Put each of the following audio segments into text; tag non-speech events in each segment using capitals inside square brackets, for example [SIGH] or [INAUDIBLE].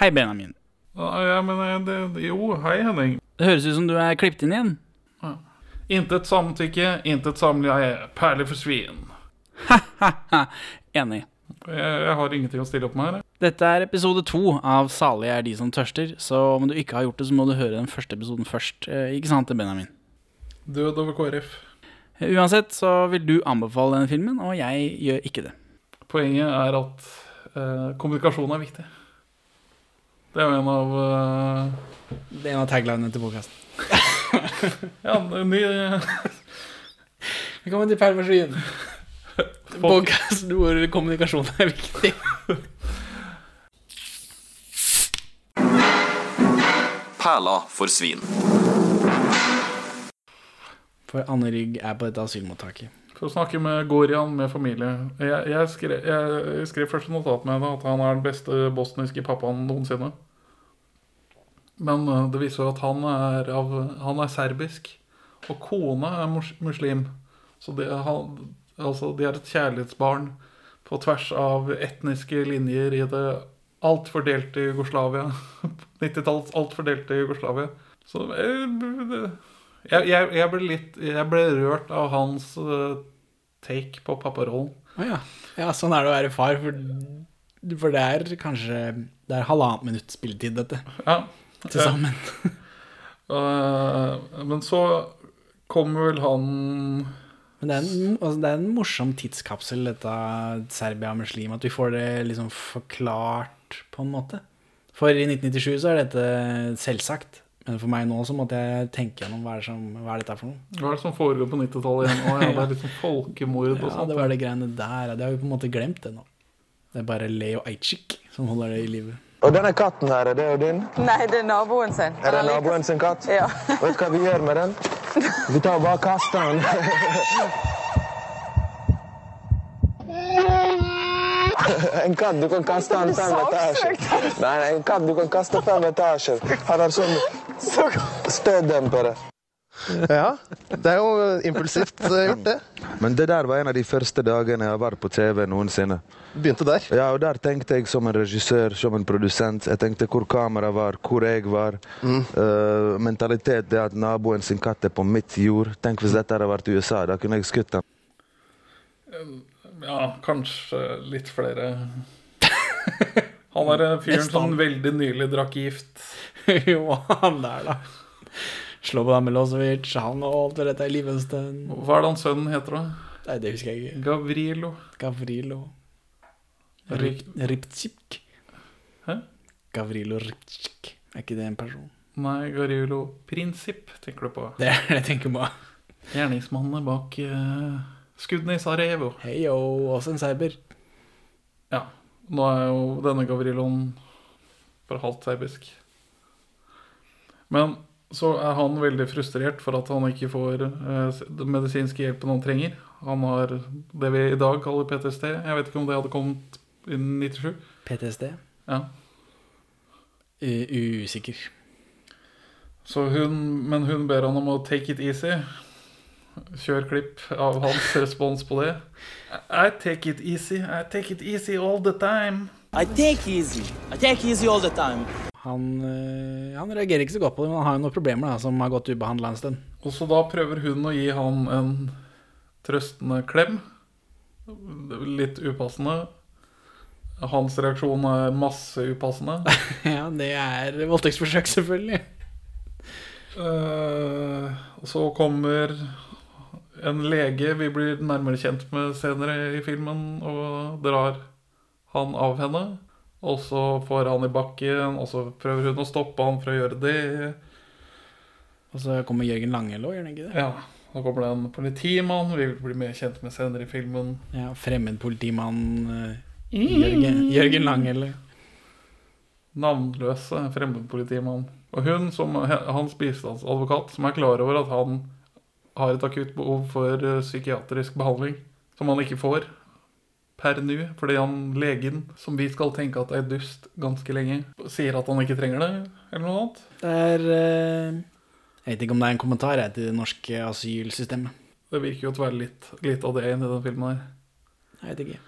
Hei, Benjamin. Ja, men eh, det, Jo, hei, Henning. Det høres ut som du er klippet inn igjen. Intet samtykke, intet samleie. Perler for svin. Ha-ha. Enig. Jeg, jeg har ingenting å stille opp med her. Dette er episode to av 'Salige er de som tørster', så om du ikke har gjort det, så må du høre den første episoden først. Eh, Ikke sant, Benjamin? Død over KrF. Eh, Uansett så vil du anbefale denne filmen, og jeg gjør ikke det. Poenget er at eh, kommunikasjon er viktig. Det er jo en av uh... Det er en av taglinene til podkasten. [LAUGHS] Ja, ny [LAUGHS] Velkommen til Perversvin. [LAUGHS] Podkasten hvor kommunikasjon er viktig. Perla for svin. For Anne Rygg er på dette asylmottaket. For å snakke med Gorian med familie. Jeg, jeg, skrev, jeg skrev først et notat med henne at han er den beste bosniske pappaen noensinne. Men eh, det viser jo at han er, av, han er serbisk, og kona er mus muslim. Så det, han, altså, de er et kjærlighetsbarn på tvers av etniske linjer i det altfor delte Jugoslavia. [LAUGHS] 90-tallets altfor delte Jugoslavia. Så eh, det- jeg, jeg, jeg ble litt Jeg ble rørt av hans uh, take på papparollen. Å ja. ja. Sånn er det å være far, for, for det er kanskje Det er halvannet minutt spilletid, dette, Ja. til sammen. [LAUGHS] uh, men så kommer vel han Men det er, en, altså, det er en morsom tidskapsel, dette Serbia-muslim, at vi får det liksom forklart på en måte. For i 1997 så er dette selvsagt. Men for meg nå så måtte jeg tenke gjennom hva er, det som, hva er dette for noe. Hva er det som foregår på 90-tallet igjen? Å, ja, det er liksom folkemord og Ja, sånt. det var det greiene der. Det har vi på en måte glemt det nå. Det er bare Leo Ajcik som holder det i livet. Og denne katten her, er det jo din? Nei, det er naboen sin. Er det naboen sin katt? Ja. Vet du hva vi gjør med den? Vi tar og bare kaster den. [LAUGHS] En katt, du kan kaste în fem etasjer. Nei, în en katt, du kan kaste fem etasjer. Han har sånn støddempere. Ja, det er jo impulsivt gjort, det. Men det der var en av de første dagene jeg har vært på TV noensinne. Begynte der. Ja, og der tenkte jeg som en regissør, som en produsent. Jeg tenkte hvor kameraet var, hvor jeg var. Eh, mentalitet det at naboen sin katt er på mitt jord. Tenk hvis dette hadde vært USA, da kunne jeg skutt den. Ja, kanskje litt flere. [LAUGHS] Han er en fyren som veldig nylig drakk gift. [LAUGHS] jo, han der, da. Slobodan Milosevic, han og alt dette i stund. Hva er det han sønnen heter, da? Nei, det husker jeg ikke. Gavrilo. Gavrilo Riptsjik. Hæ? Gavrilo Riptsjik. Er ikke det en person? Nei, Gavrilo Prinsipp tenker du på. Det er det jeg tenker på. Gjerningsmannene bak eh, skuddene i Sarajevo. Hei yo, også en cyber. Ja. Nå er jo denne Gavriloen bare halvt serbisk. Men så er han veldig frustrert for at han ikke får eh, den medisinske hjelpen han trenger. Han har det vi i dag kaller PTSD. Jeg vet ikke om det hadde kommet innen 97. PTSD. Ja. U usikker. Så hun, men hun ber han om å take it easy. Kjør klipp av hans [LAUGHS] respons på det. I take it easy. I take it easy all the time. I take easy. I take easy all the time. Han, øh, han reagerer ikke så godt på det, men han har jo noen problemer da, som har gått ubehandla en stund. Og så da prøver hun å gi han en trøstende klem. Litt upassende. Hans reaksjon er masse upassende. [LAUGHS] ja, det er voldtektsforsøk, selvfølgelig. Uh, og så kommer en lege vi blir nærmere kjent med senere i filmen, og drar han av henne. Og så får han i bakken, og så prøver hun å stoppe han fra å gjøre det. Og så kommer Jørgen Langel òg, gjør han ikke det? Ja, Så kommer det en politimann vi blir mer kjent med senere i filmen. Ja, fremmed politimann Jørgen, Jørgen Langel. Navnløse fremmedpolitimann. Og hun, som hans bistandsadvokat, som er klar over at han har et akutt behov for eh, psykiatrisk behandling, som han ikke får per nå, fordi han legen, som vi skal tenke at er dust ganske lenge, sier at han ikke trenger det, eller noe annet. Det er øh, Jeg vet ikke om det er en kommentar jeg, til det norske asylsystemet. Det virker jo å være litt, litt av det inni den filmen her. Jeg vet ikke.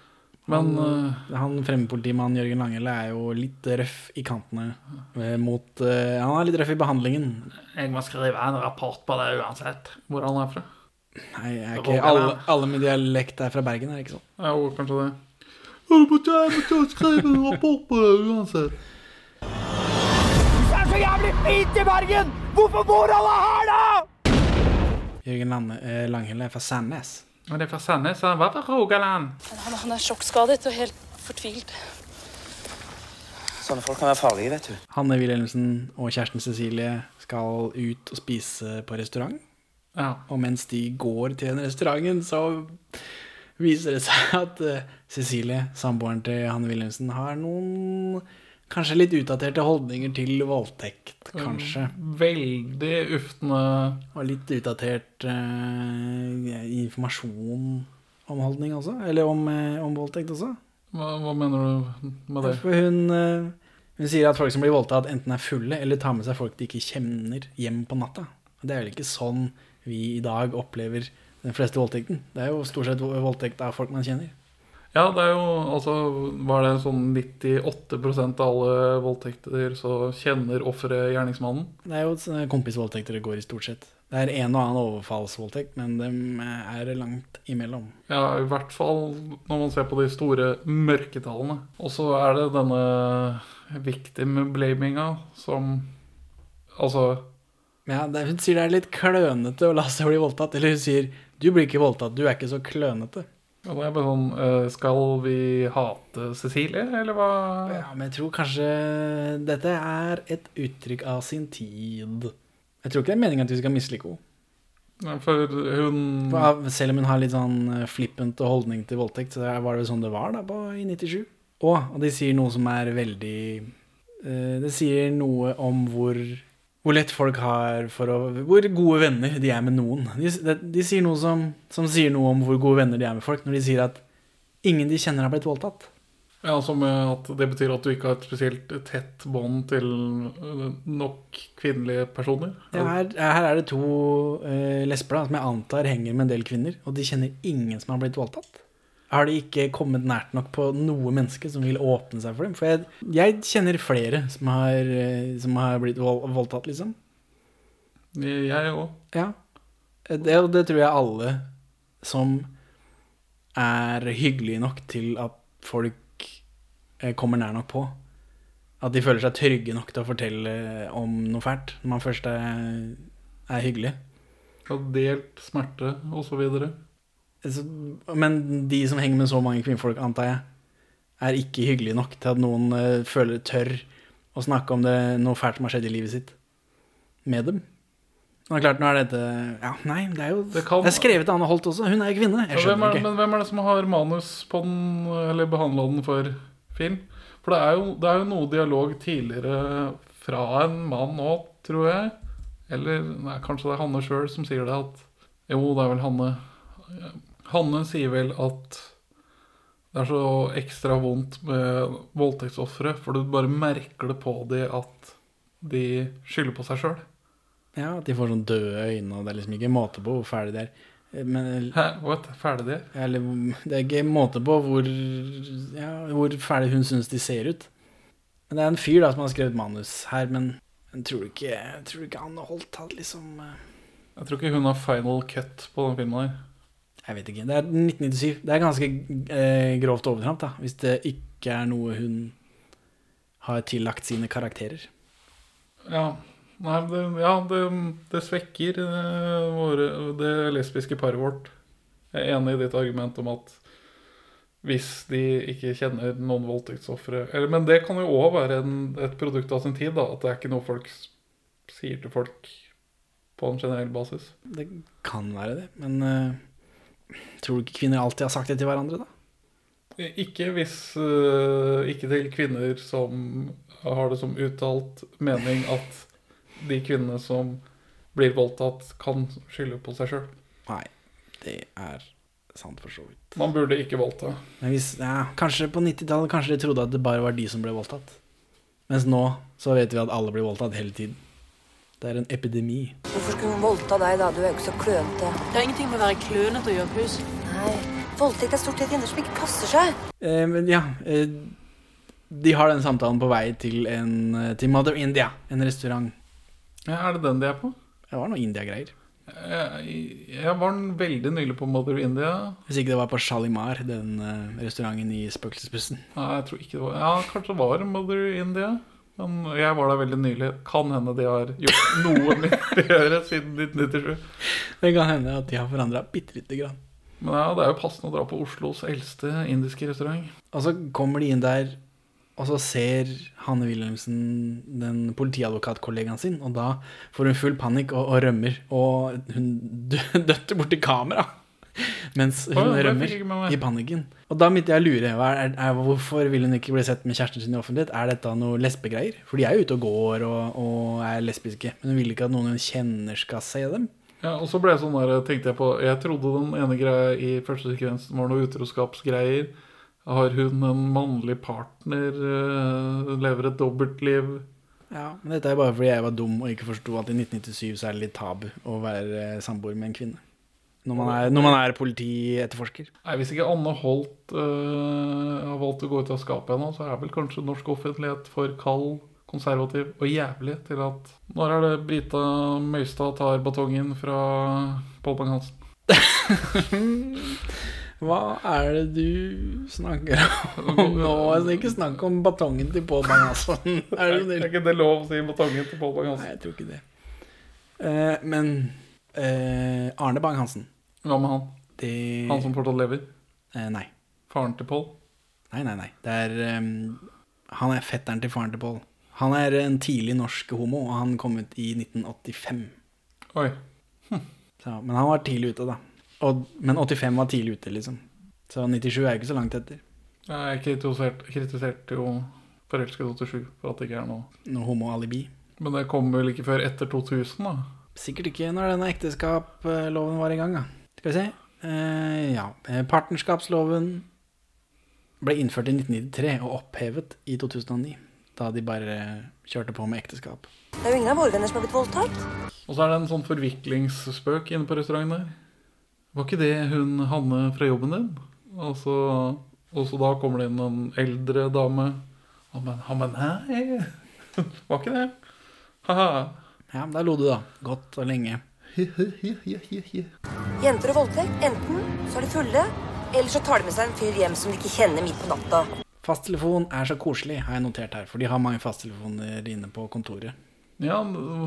Men han, eh, han fremmedpolitimannen Jørgen Langhelle er jo litt røff i kantene eh, mot uh, Han er litt røff i behandlingen. jeg må skrive en rapport på det uansett. Hvor han er fra. Nei, er ikke alle, alle med dialekt er fra Bergen, er det ikke sånn? Ja, jo, kanskje det. Jeg må ta, jeg må ta og skrive en rapport på det uansett. Jørgen Lande, eh, Langhelle er fra Sandnes. Men det er fra Sandnes, han var fra Rogaland. Han, han er sjokkskadet og helt fortvilt. Sånne folk kan være farlige, vet du. Hanne Wilhelmsen og kjæresten Cecilie skal ut og spise på restaurant. Ja. Og mens de går til den restauranten, så viser det seg at eh, Cecilie, samboeren til Hanne Wilhelmsen, har noen kanskje litt utdaterte holdninger til voldtekt, kanskje. Veldig uftende Og litt utdatert eh, informasjon om holdning også. Eller om, eh, om voldtekt også. hva, hva mener du med det? For hun, eh, hun sier at folk som blir voldtatt, enten er fulle eller tar med seg folk de ikke kjenner, hjem på natta. Det er vel ikke sånn vi i dag opplever den fleste voldtekten. Det er jo stort sett voldtekt av folk man kjenner. Ja, det er jo altså Var det sånn 98% av alle voldtekter så kjenner offeret gjerningsmannen? Det er jo kompisvoldtekter det går i stort sett. Det er en og annen overfallsvoldtekt, men de er langt imellom. Ja, i hvert fall når man ser på de store mørketallene. Og så er det denne victim-blaminga som Altså Ja, det, Hun sier det er litt klønete å la seg bli voldtatt. Eller hun sier 'du blir ikke voldtatt, du er ikke så klønete'. Ja, da er bare sånn eh, Skal vi hate Cecilie, eller hva? Ja, men jeg tror kanskje dette er et uttrykk av sin tid. Jeg tror ikke det er meningen at vi skal mislike henne. For hun For Selv om hun har litt sånn eh, flippent holdning til voldtekt, så var det sånn det var da på, i 97. Og, og de sier noe som er veldig eh, Det sier noe om hvor, hvor lett folk har for å Hvor gode venner de er med noen. De, de, sier noe som, som sier noe om hvor gode venner de er med folk, når de sier at ingen de kjenner har blitt voldtatt. Ja, Som at det betyr at du ikke har et spesielt tett bånd til eh, nok kvinnelige personer? Ja, her, her er det to uh, lesber da, som jeg antar henger med en del kvinner, og de kjenner ingen som har blitt voldtatt. Har de ikke kommet nært nok på noe menneske som vil åpne seg for dem? For jeg, jeg kjenner flere som har, eh, som har blitt vold, voldtatt, liksom. Jeg òg. Ja. Det, og det tror jeg alle som er hyggelige nok til at folk eh, kommer nær nok på. At de føler seg trygge nok til å fortelle om noe fælt når man først er, er hyggelig. Har delt smerte osv. Altså, Men de som henger med så mange kvinnfolk, antar jeg, er ikke hyggelige nok til at noen eh, føler tør å snakke om det noe fælt som har skjedd i livet sitt med dem. Det klart, nå er dette Ja, nei, det er jo Det kan- Det er skrevet av Anne Holt også. Hun er jo kvinne. Jeg skjønner er, ikke. men hvem er det som har manus på den, eller behandla den for film? For det er jo, det er jo noe dialog tidligere fra en mann òg, tror jeg. Eller nei, kanskje det er Hanne sjøl som sier det at Jo, det er vel Hanne. Hanne sier vel at det er så ekstra vondt med voldtektsofre, for du bare merker det på de at de skylder på seg sjøl. Ja, At de får sånn døde øyne, og det er liksom ikke måte på hvor fæle de er. Men Hæ, what? Ferdig er? eller, det er ikke måte på hvor, ja, hvor fæle hun syns de ser ut. Men det er en fyr da som har skrevet manus her, men men tror ikke, tror du ikke han holdt han liksom eh, Jeg tror ikke hun har final cut på den filmen her. Jeg vet ikke. Det er 1997. Det er ganske eh, grovt overtramp, da, hvis det ikke er noe hun har tillagt sine karakterer. Ja, nei, det, ja, det, det svekker eh, våre, det lesbiske paret vårt. Jeg er enig i ditt argument om at hvis de ikke kjenner noen voldtektsofre Men det kan jo òg være en, et produkt av sin tid. da At det er ikke noe folk sier til folk på en generell basis. Det kan være det, men eh, tror du ikke kvinner alltid har sagt det til hverandre, da? Ikke hvis eh, Ikke til kvinner som har det som uttalt mening at de kvinnene som blir voldtatt, kan skylde på seg sjøl. Nei, det er sant for så vidt. Man burde ikke voldta. Men hvis, ja, kanskje på 90-tallet kanskje de trodde at det bare var de som ble voldtatt. Mens nå så vet vi at alle blir voldtatt hele tiden. Det er en epidemi. Hvorfor skulle hun voldta deg da? Du er jo ikke så klønete. Det har ingenting med å være klønete å gjøre, Pus. Nei, Voldtekt er stort sett jenter som ikke passer seg. Eh, men ja eh, De har den samtalen på vei til, en, eh, til Mother India, en restaurant. Ja, er det den de er på? Det var noe India-greier. Jeg, jeg var veldig nylig på Mother India. Hvis ikke det var på Shalimar, den eh, restauranten i Spøkelsesbussen. Nei, jeg tror ikke det var Ja, kanskje det var Mother India. Men jeg var der veldig nylig. Kan hende de har gjort noe mer å gjøre siden 1997. Det kan hende at de har forandra bitte lite grann. Men ja, det er jo passende å dra på Oslos eldste indiske restaurant. Og så kommer de inn der, og så ser Hanne Wilhelmsen den politiadvokatkollegaen sin, og da får hun full panikk og, og rømmer. Og hun dø- [LAUGHS] døtter borti kamera [LAUGHS] mens hun oh, rømmer i panikken. Og da begynte jeg å lure. Er, er, hvorfor vil hun ikke bli sett med kjæresten sin i offentlighet? Er dette noe lesbegreier? For de er jo ute og går og, og er lesbiske. Men hun vil ikke at noen hun kjenner skal se dem. Ja, og så ble jeg sånn der, tenkte jeg på Jeg trodde den ene greia i første sekvens var noe utroskapsgreier. Har hun en mannlig partner? øh, lever et dobbeltliv? Ja, men dette er bare fordi jeg var dum og ikke forsto at i 1997 så er det litt tabu å være eh, samboer med en kvinne. Når man er, når man er politietterforsker. Nei, Hvis ikke Anne Holt øh, har valgt å gå ut av skapet ennå, så er vel kanskje norsk offentlighet for kald, konservativ og jævlig til at Når er det Brita Møystad tar batongen fra Pål Bang-Hansen? [LAUGHS] Hva er det du snakker om nå? Altså, ikke snakk om batongen til Pål Bang-Hansen. Er [LAUGHS] Er ikke det lov å si batongen til Pål Nei, Bang-Hansen? jeg tror ikke det. Uh, men eh, Arne Bang-Hansen Hva med han? det, Han som fortsatt lever? eh, Nei. Faren til Pål? Nei, nei, nei. Det er, um, han er fetteren til faren til Pål. Han er en tidlig norsk homo, og han kom ut i 1985. Oi. Så, men han var tidlig ute, da. Og, men 85 var tidlig ute, liksom. Så 97 er jo ikke så langt etter. Jeg kritiserte, kritiserte jo Forelsket 87 for at det ikke er noe Noe homoalibi. Men det kom vel ikke før etter 2000, da? Sikkert ikke når denne ekteskapsloven var i gang, da. Skal vi se. Eh, ja. Eh, Partnerskapsloven ble innført i 1993 og opphevet i 2009. Da de bare kjørte på med ekteskap. Det er jo ingen av våre venner som har blitt voldtatt. Og så er det en sånn forviklingsspøk inne på restauranten der. Var ikke det hun Hanne fra jobben din? Og så, og så da kommer det inn en eldre dame. Ja, men, men nei, [LAUGHS] var ikke det? Haha. Ja, der lo du, da. Godt og lenge. Jenter og voldtekt, enten så er de fulle, eller så tar de med seg en fyr hjem som de ikke kjenner midt på natta. Fasttelefon er så koselig, har jeg notert her. For de har mange fasttelefoner inne på kontoret. Ja,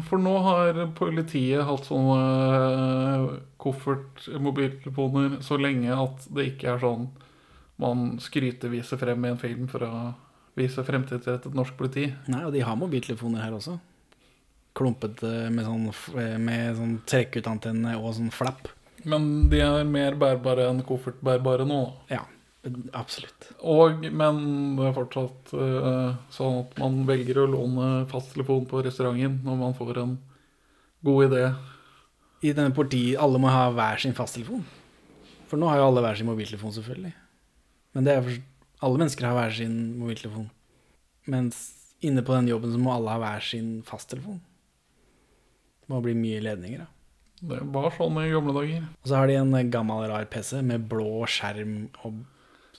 for nå har politiet hatt sånne eh, koffert-mobiltelefoner så lenge at det ikke er sånn man skryteviser frem i en film for å vise fremtidsrettet norsk politi. Nei, og de har mobiltelefoner her også. Klumpete med sånn, med sånn trekkutantenne og sånn flapp. Men de er mer bærbare enn koffertbærbare nå. Ja, absolutt. Og, men det er fortsatt uh, sånn at man velger å låne fasttelefon på restauranten når man får en god idé. I denne partiet, alle må ha hver sin fasttelefon. For nå har jo alle hver sin mobiltelefon, selvfølgelig. Men det er for, alle mennesker har hver sin mobiltelefon. Mens inne på den jobben så må alle ha hver sin fasttelefon. Det må bli mye ledninger, da. Det var sånn i gamle dager. Og så har de en eh, gammel, rar PC med blå skjerm og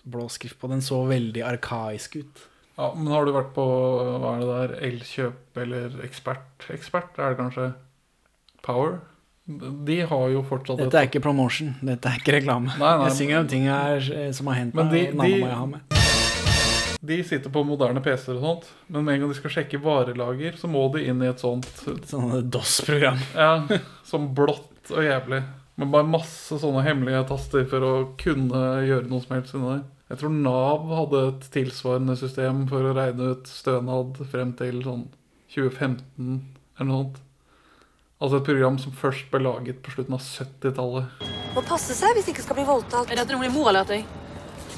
blå skrift på. Den så veldig arkaisk ut. Ja, Men har du vært på hva er det der, Elkjøp eller Ekspert? Ekspert er det kanskje? Power? De har jo fortsatt Dette er ikke promotion, dette er ikke reklame. Nei, nei, jeg synger om ting her eh, som har hendt meg, de- de- De sitter på moderne PC-er og sånt, men med en gang de skal sjekke varelager, så må de inn i et sånt Sånn DOS-program. [LAUGHS] Ja, som blått og jævlig. Med bare masse sånne hemmelige taster for å kunne gjøre noe som helst inni der. Jeg tror Nav hadde et tilsvarende system for å regne ut stønad frem til sånn 2015 eller noe sånt. Altså et program som først ble laget på slutten av 70-tallet. Må passe seg hvis de ikke skal bli voldtatt. Er dette noe din mor har lært deg?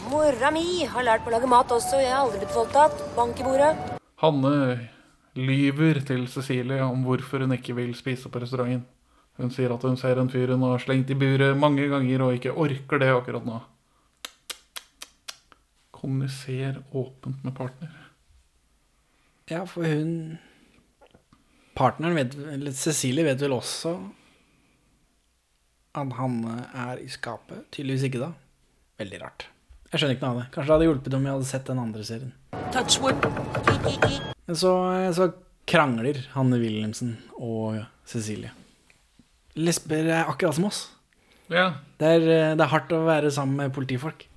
Mora mi har lært meg å lage mat også. Jeg har aldri blitt voldtatt. Bank i bordet. Hanne lyver til Cecilie om hvorfor hun ikke vil spise på restauranten. Hun sier at hun ser en fyr hun har slengt i buret mange ganger og ikke orker det akkurat nå. Kommuniser åpent med partner. Ja, for hun Partneren vet Eller Cecilie vet vel også at Hanne er i skapet. Tydeligvis ikke, da. Veldig rart. Jeg skjønner ikke noe av det. Kanskje det hadde hjulpet om jeg hadde sett den andre serien. Men så, så krangler Hanne Wilhelmsen og Cecilie. Lesber er akkurat som oss. Ja. Det er, det er hardt å være sammen med politifolk.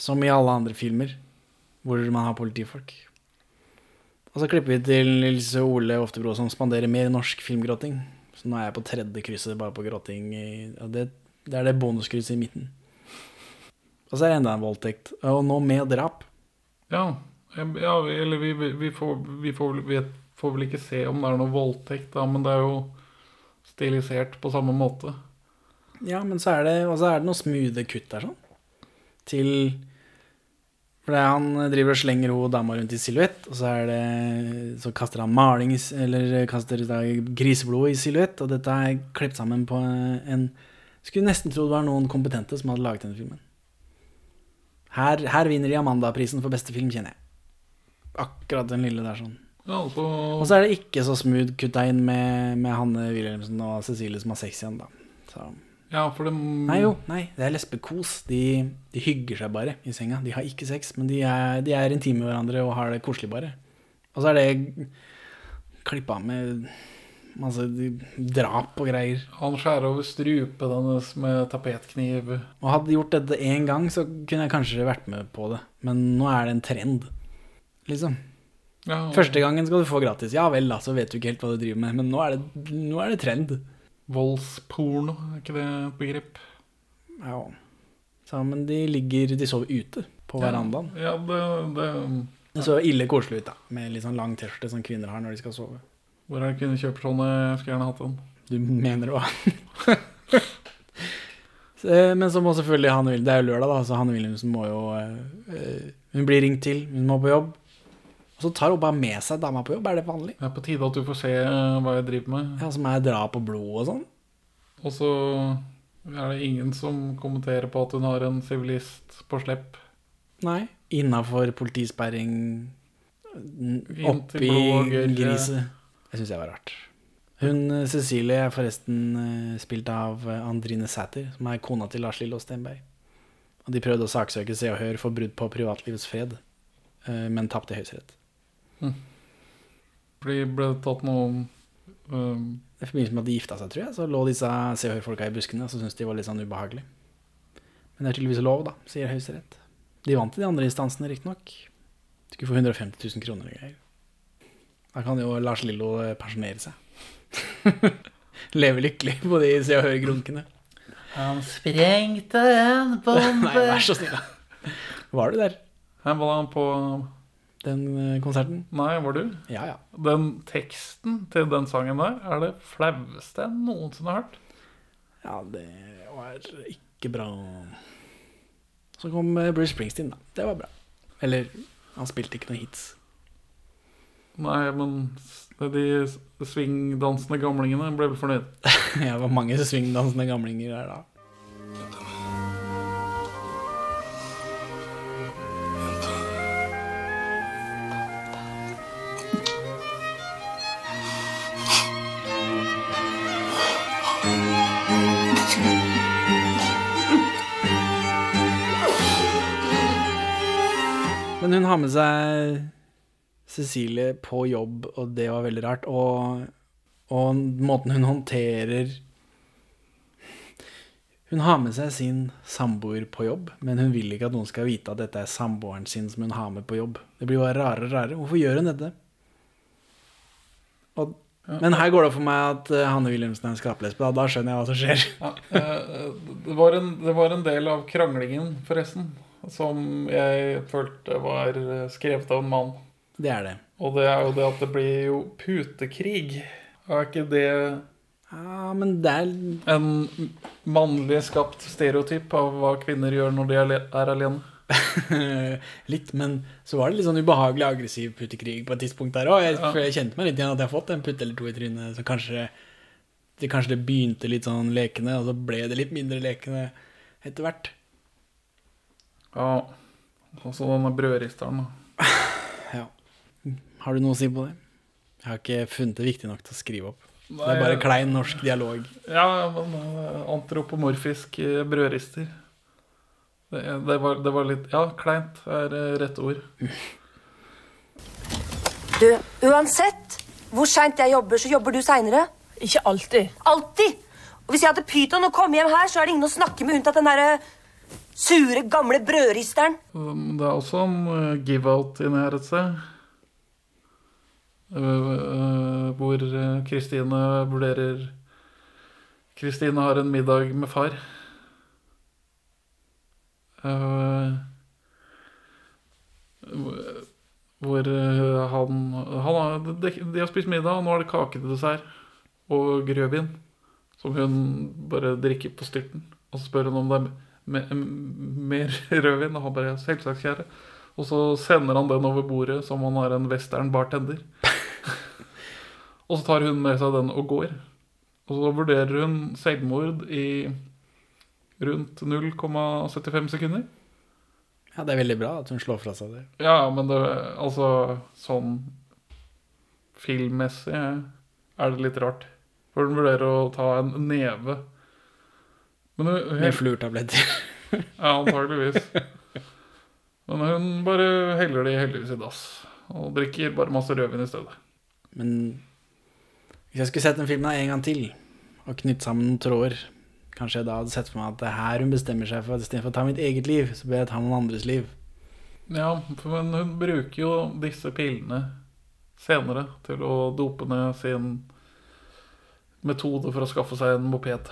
Som i alle andre filmer hvor man har politifolk. Og så klipper vi til Nils Ole Oftebro som spanderer mer norsk filmgråting. Så nå er jeg på tredje krysset bare på gråting. og det, det er det bonuskrysset i midten. Og så er det enda en voldtekt. Og nå med drap. Ja, ja eller vi, vi, vi, får, vi får, vel- får vel ikke se om det er noe voldtekt, da, men det er jo stilisert på samme måte. Ja, men så er det, og så er det noen smoothe kutt der sånn. Til For det han driver og slenger hun dama rundt i silhuett, og så er det Så kaster han maling Eller kaster griseblod i silhuett, og dette er klippet sammen på en Skulle nesten tro det var noen kompetente som hadde laget denne filmen. Her, her vinner de Amanda-prisen for beste film, kjenner jeg. Akkurat den lille der sånn. Ja, altså, Og så er det ikke så smooth kutta inn med, med Hanne Wilhelmsen og Cecilie som har sex igjen, da. Så ja, for det Nei jo, nei, det er lesbekos. De, de hygger seg bare i senga. De har ikke sex, men de er, de er intime med hverandre og har det koselig bare. Og så er det klippa med masse drap og greier. Han skjærer over strupet hennes med tapetkniv. Og hadde de gjort dette én gang, så kunne jeg kanskje vært med på det. Men nå er det en trend, liksom. Ja, Første gangen skal du få gratis. Ja vel, da, så vet du ikke helt hva du driver med. Men nå er det, nå er det trend. Voldsporno, er ikke det et begrep? Ja. Så, men de ligger De sover ute på verandaen. Ja, det, det Det så ille koselig ut, da. Med litt sånn lang T-skjorte som kvinner har når de skal sove. Hvor er det kvinner kjøper sånne? Skulle gjerne hatt en. Du mener? [LAUGHS] Så, eh, Men så må selvfølgelig Hanne Wilhelmsen Det er jo lørdag, da, så Hanne Wilhelmsen må jo eh, Hun blir ringt til, hun må på jobb. Og så tar hun bare med seg dama på jobb. Er det vanlig? Det er på tide at du får se eh, hva jeg driver med. Ja, Som er drap og blod og sånn? Og så er det ingen som kommenterer på at hun har en sivilist på slepp. Nei. Innafor politisperring. Oppi griset. Det syns jeg var rart. Hun eh, Cecilie er forresten eh, spilt av eh, Andrine Sæther, som er kona til Lars Lillo Stenberg. Og de prøvde å saksøke Se og Hør for brudd på privatlivets fred, men tapte i Høyesterett. Fordi ble det tatt noe um, I forbindelse med at de gifta seg, tror jeg, så lå disse Se og Hør-folka i buskene, og så syntes de var litt sånn ubehagelig. Men det er tydeligvis lov, da, sier Høyesterett. De vant i de andre instansene, riktignok. Skulle få 150 000 kroner og greier. Da kan jo Lars Lillo eh, pensjonere seg. [LAUGHS] Leve lykkelig på de Se og Hør-grunkene. Han sprengte en [LAUGHS] bombe Nei, vær så snill, da. Var du der, Her var han på den eh, konserten? Nei, var du? Ja, ja. Den teksten til den sangen der er det flaueste jeg noensinne har hørt. Ja, det var ikke bra. Så kom eh, Bruce Springsteen, da. Det var bra. Eller, han spilte ikke noen hits. Nei, men de svingdansende gamlingene ble vel fornøyd. [LAUGHS] Ja, det var mange svingdansende gamlinger der da. Men hun har med seg Cecilie på jobb, og det var veldig rart. Og, og måten hun håndterer Hun har med seg sin samboer på jobb, men hun vil ikke at noen skal vite at dette er samboeren sin som hun har med på jobb. Det blir bare rarere og rarere. Hvorfor gjør hun dette? Og, men her går det for meg at eh, Hanne Wilhelmsen er en skraplesbe. Da. da skjønner jeg hva som skjer. Ja, eh, det, var en, det var en del av kranglingen, forresten, som jeg følte var skrevet av en mann. Det er det. Og det er jo det at det blir jo putekrig. Er ikke det Ja, men det er en mannlig skapt stereotyp av hva kvinner gjør når de er alene? [LAUGHS] litt, men så var det litt sånn ubehagelig aggressiv putekrig på et tidspunkt der òg. Jeg, Ja. jeg kjente meg litt igjen at jeg har fått en putt eller to i trynet. Så kanskje det, kanskje det begynte litt sånn lekende, og så ble det litt mindre lekende etter hvert. Ja. så denne brødristeren, da. [LAUGHS] Ja. Har du noe å si på det? Jeg har ikke funnet det viktig nok til å skrive opp. Det er bare klein norsk dialog. Ja, men eh, antropomorfisk eh, brødrister. Det, det, var, det var litt Ja, kleint er eh, rett ord. Du, uansett hvor seint jeg jobber, så jobber du seinere. Ikke alltid. Alltid! Og hvis jeg hadde pyton og kom hjem her, så er det ingen å snakke med unntatt den derre sure, gamle brødristeren. Um, Det er også en eh, give-out inne her et sted. Eh, eh, hvor eh, Kristine vurderer Kristine har en middag med far. Hvor han, han de, de har spist middag, og nå er det kake til dessert. Og grøvin. Som hun bare drikker på styrten. Og så spør hun om det er mer [LAUGHS] rødvin, og han bare selvsagt, kjære. Og så sender han den over bordet som om han er en western bartender. Og så tar hun med seg den og går. Og så vurderer hun selvmord i rundt 0,75 sekunder. Ja, det er veldig bra at hun slår fra seg det. Ja, men det Altså, sånn filmmessig er det litt rart. For hun vurderer å ta en neve. Men hun, Med fluortabletter. Ja, antageligvis. Men hun bare heller de heldigvis i dass. Og drikker bare masse rødvin i stedet. Men hvis jeg skulle sett den filmen en gang til, og knytte sammen noen tråder, kanskje jeg da hadde sett for meg at det er her hun bestemmer seg for at istedenfor å ta mitt eget liv, så bør jeg ta noen andres liv. Ja, men hun bruker jo disse pillene senere til å dope ned sin metode for å skaffe seg en moped.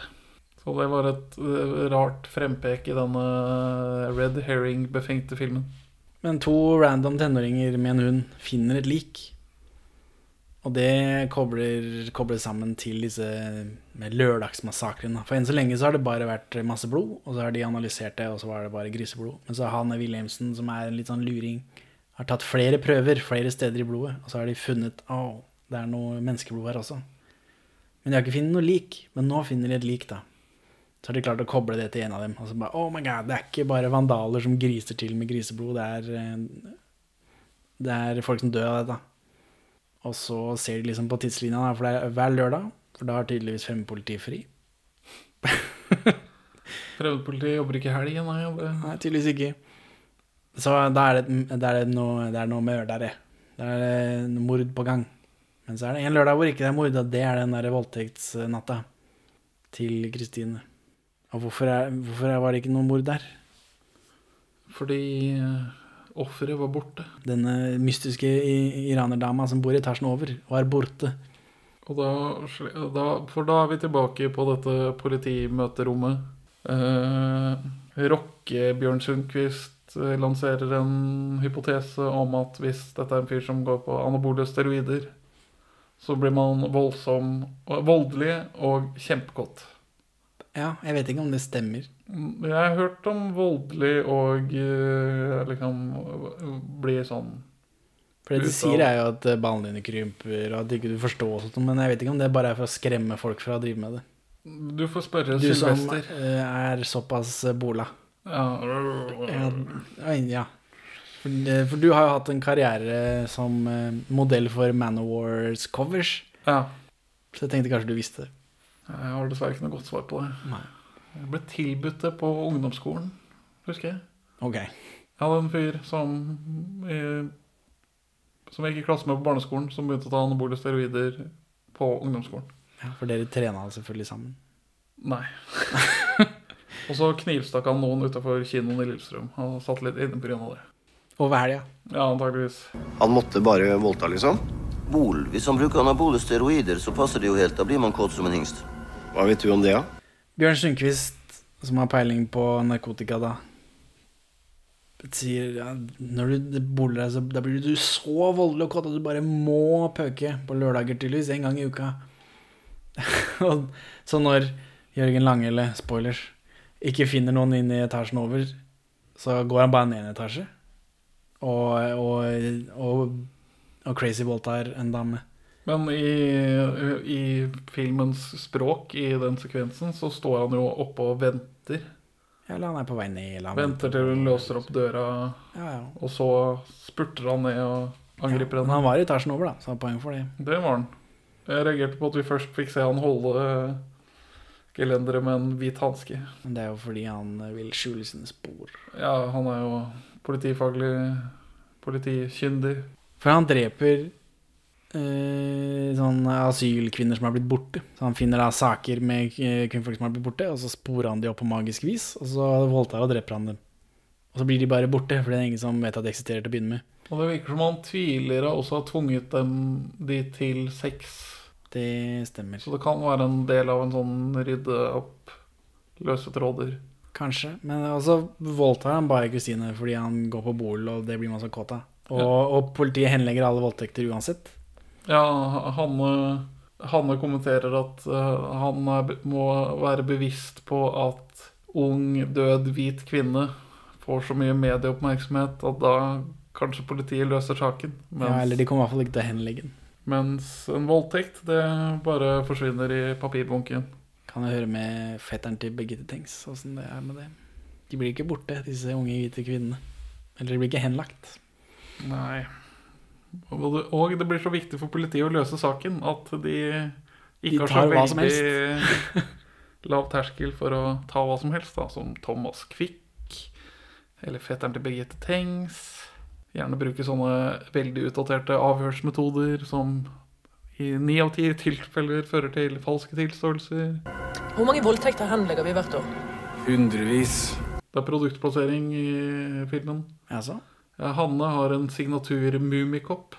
Så det var et eh, rart frempek i denne red herring-befengte filmen. Men to random tenåringer med en hund finner et lik. Og det kobler, kobler sammen til disse lørdagsmassakrene. For enn så lenge så har det bare vært masse blod, og så har de analysert det, og så var det bare griseblod. Men så har Hanne Wilhelmsen, som er en litt sånn luring, har tatt flere prøver flere steder i blodet, og så har de funnet å, det er noe menneskeblod her også. Men de har ikke funnet noe lik. Men nå finner de et lik, da. Så har de klart å koble det til en av dem. Og så bare, oh my god, det er ikke bare vandaler som griser til med griseblod, det er, eh, det er folk som dør av dette. Og så ser de liksom på tidslinja, for det er hver lørdag, for da har tydeligvis fremmedpolitiet fri. [LAUGHS] Fremmedpolitiet jobber ikke helgen, nei. Nei, tydeligvis ikke. Så da er det, da er det, noe, det er noe mørdere. Da er det mord på gang. Men så er det en lørdag hvor ikke det er mord, og det er den der voldtektsnatta til Kristine. Og hvorfor, er, hvorfor var det ikke noe mord der? fordi eh, offeret var borte. Denne mystiske iranerdama som bor i etasjen over, var borte. Og da, da, for da er vi tilbake på dette politimøterommet. Eh, Rocke Bjørn Sundquist eh, lanserer en hypotese om at hvis dette er en fyr som går på anabole steroider, så blir man voldsom, voldelig og kjempekåt. Ja, jeg vet ikke om det stemmer. Jeg har hørt om voldelig og eh, liksom bli sånn For det de sier er jo at eh, ballene dine krymper, og at ikke du forstår og sånt, men jeg vet ikke om det bare er for å skremme folk fra å drive med det. Du får spørre Du som Du som er såpass eh, bola. Ja. Ja. For, eh, du har jo hatt en karriere som eh, modell for Manowars covers, ja. så jeg tenkte kanskje du visste det. Jeg har dessverre ikke noe godt svar på det. Nei. Jeg ble tilbudt det på ungdomsskolen, husker jeg. Ok. Jeg hadde en fyr som eh, Som jeg gikk i klasse med på barneskolen, som begynte å ta anabole steroider på ungdomsskolen. Ja, for dere trena selvfølgelig sammen. Nei. [LAUGHS] Og så knivstakk han noen utafor kinoen i Lillestrøm. Han satt litt inne pga. det. Over helga. Ja, antageligvis. Han måtte bare voldta, liksom? Bol, hvis han bruker anabole steroider, så passer det jo helt. Da blir man kåt som en hingst. Hva vet du om det, da? Bjørn Sundquist, som har peiling på narkotika, da, sier ja, når du boler deg, så da blir du så voldelig og kåt at du bare må pøke på lørdager, tydeligvis, en gang i uka. [LAUGHS] Så når Jørgen Lange, eller spoilers, ikke finner noen inn i etasjen over, så går han bare ned en etasje og, og, og, og crazy voldtar en dame. Men i, i filmens språk, i den sekvensen, så står han jo oppe og venter. Ja, Eller han er på vei ned. Eller han Venter til hun låser opp døra, Ja, ja. og så spurter han ned og angriper Men henne. han var i etasjen over, da, så han har poeng for det. Det var han. Jeg reagerte på at vi først fikk se han holde gelenderet med en hvit hanske. Men det er jo fordi han eh, vil skjule sine spor. Ja, han er jo politifaglig politikyndig. For han dreper eh, sånne asylkvinner som har blitt borte. Så han finner da saker med eh, kvinnfolk som har blitt borte, og så sporer han de opp på magisk vis, og så voldtar og dreper han dem. Og så blir de bare borte, for det er ingen som vet at de eksisterer til å begynne med. Og det virker som han tidligere også har tvunget dem de til sex. Det stemmer. Så det kan være en del av en sånn rydde opp løse tråder. Kanskje. Men også voldtar han bare Kristine fordi han går på bol, og det blir man så kåt av. Og, og politiet henlegger alle voldtekter uansett. Ja, Hanne, Hanne kommenterer at uh, han er, må være bevisst på at ung, død, hvit kvinne får så mye medieoppmerksomhet at da kanskje politiet løser saken. Mens, Ja, eller de kommer i hvert fall ikke til å henlegge den. mens en voldtekt, det bare forsvinner i papirbunken. Kan jeg høre med fetteren til Birgitte Tengs åssen det er med det. De blir ikke borte, disse unge hvite kvinnene. Eller de blir ikke henlagt. Nei. Og det, og det blir så viktig for politiet å løse saken at de ikke de har så veldig [LAUGHS] lav terskel for å ta hva som helst, da, som Thomas Quick eller fetteren til Birgitte Tengs. Gjerne bruke sånne veldig utdaterte avhørsmetoder som i ni av ti tilfeller fører til falske tilståelser. Hvor mange voldtekter henlegger vi hvert år? Hundrevis. Det er produktplassering i filmen. Jaså? Ja, Hanne har en signatur Mummikopp.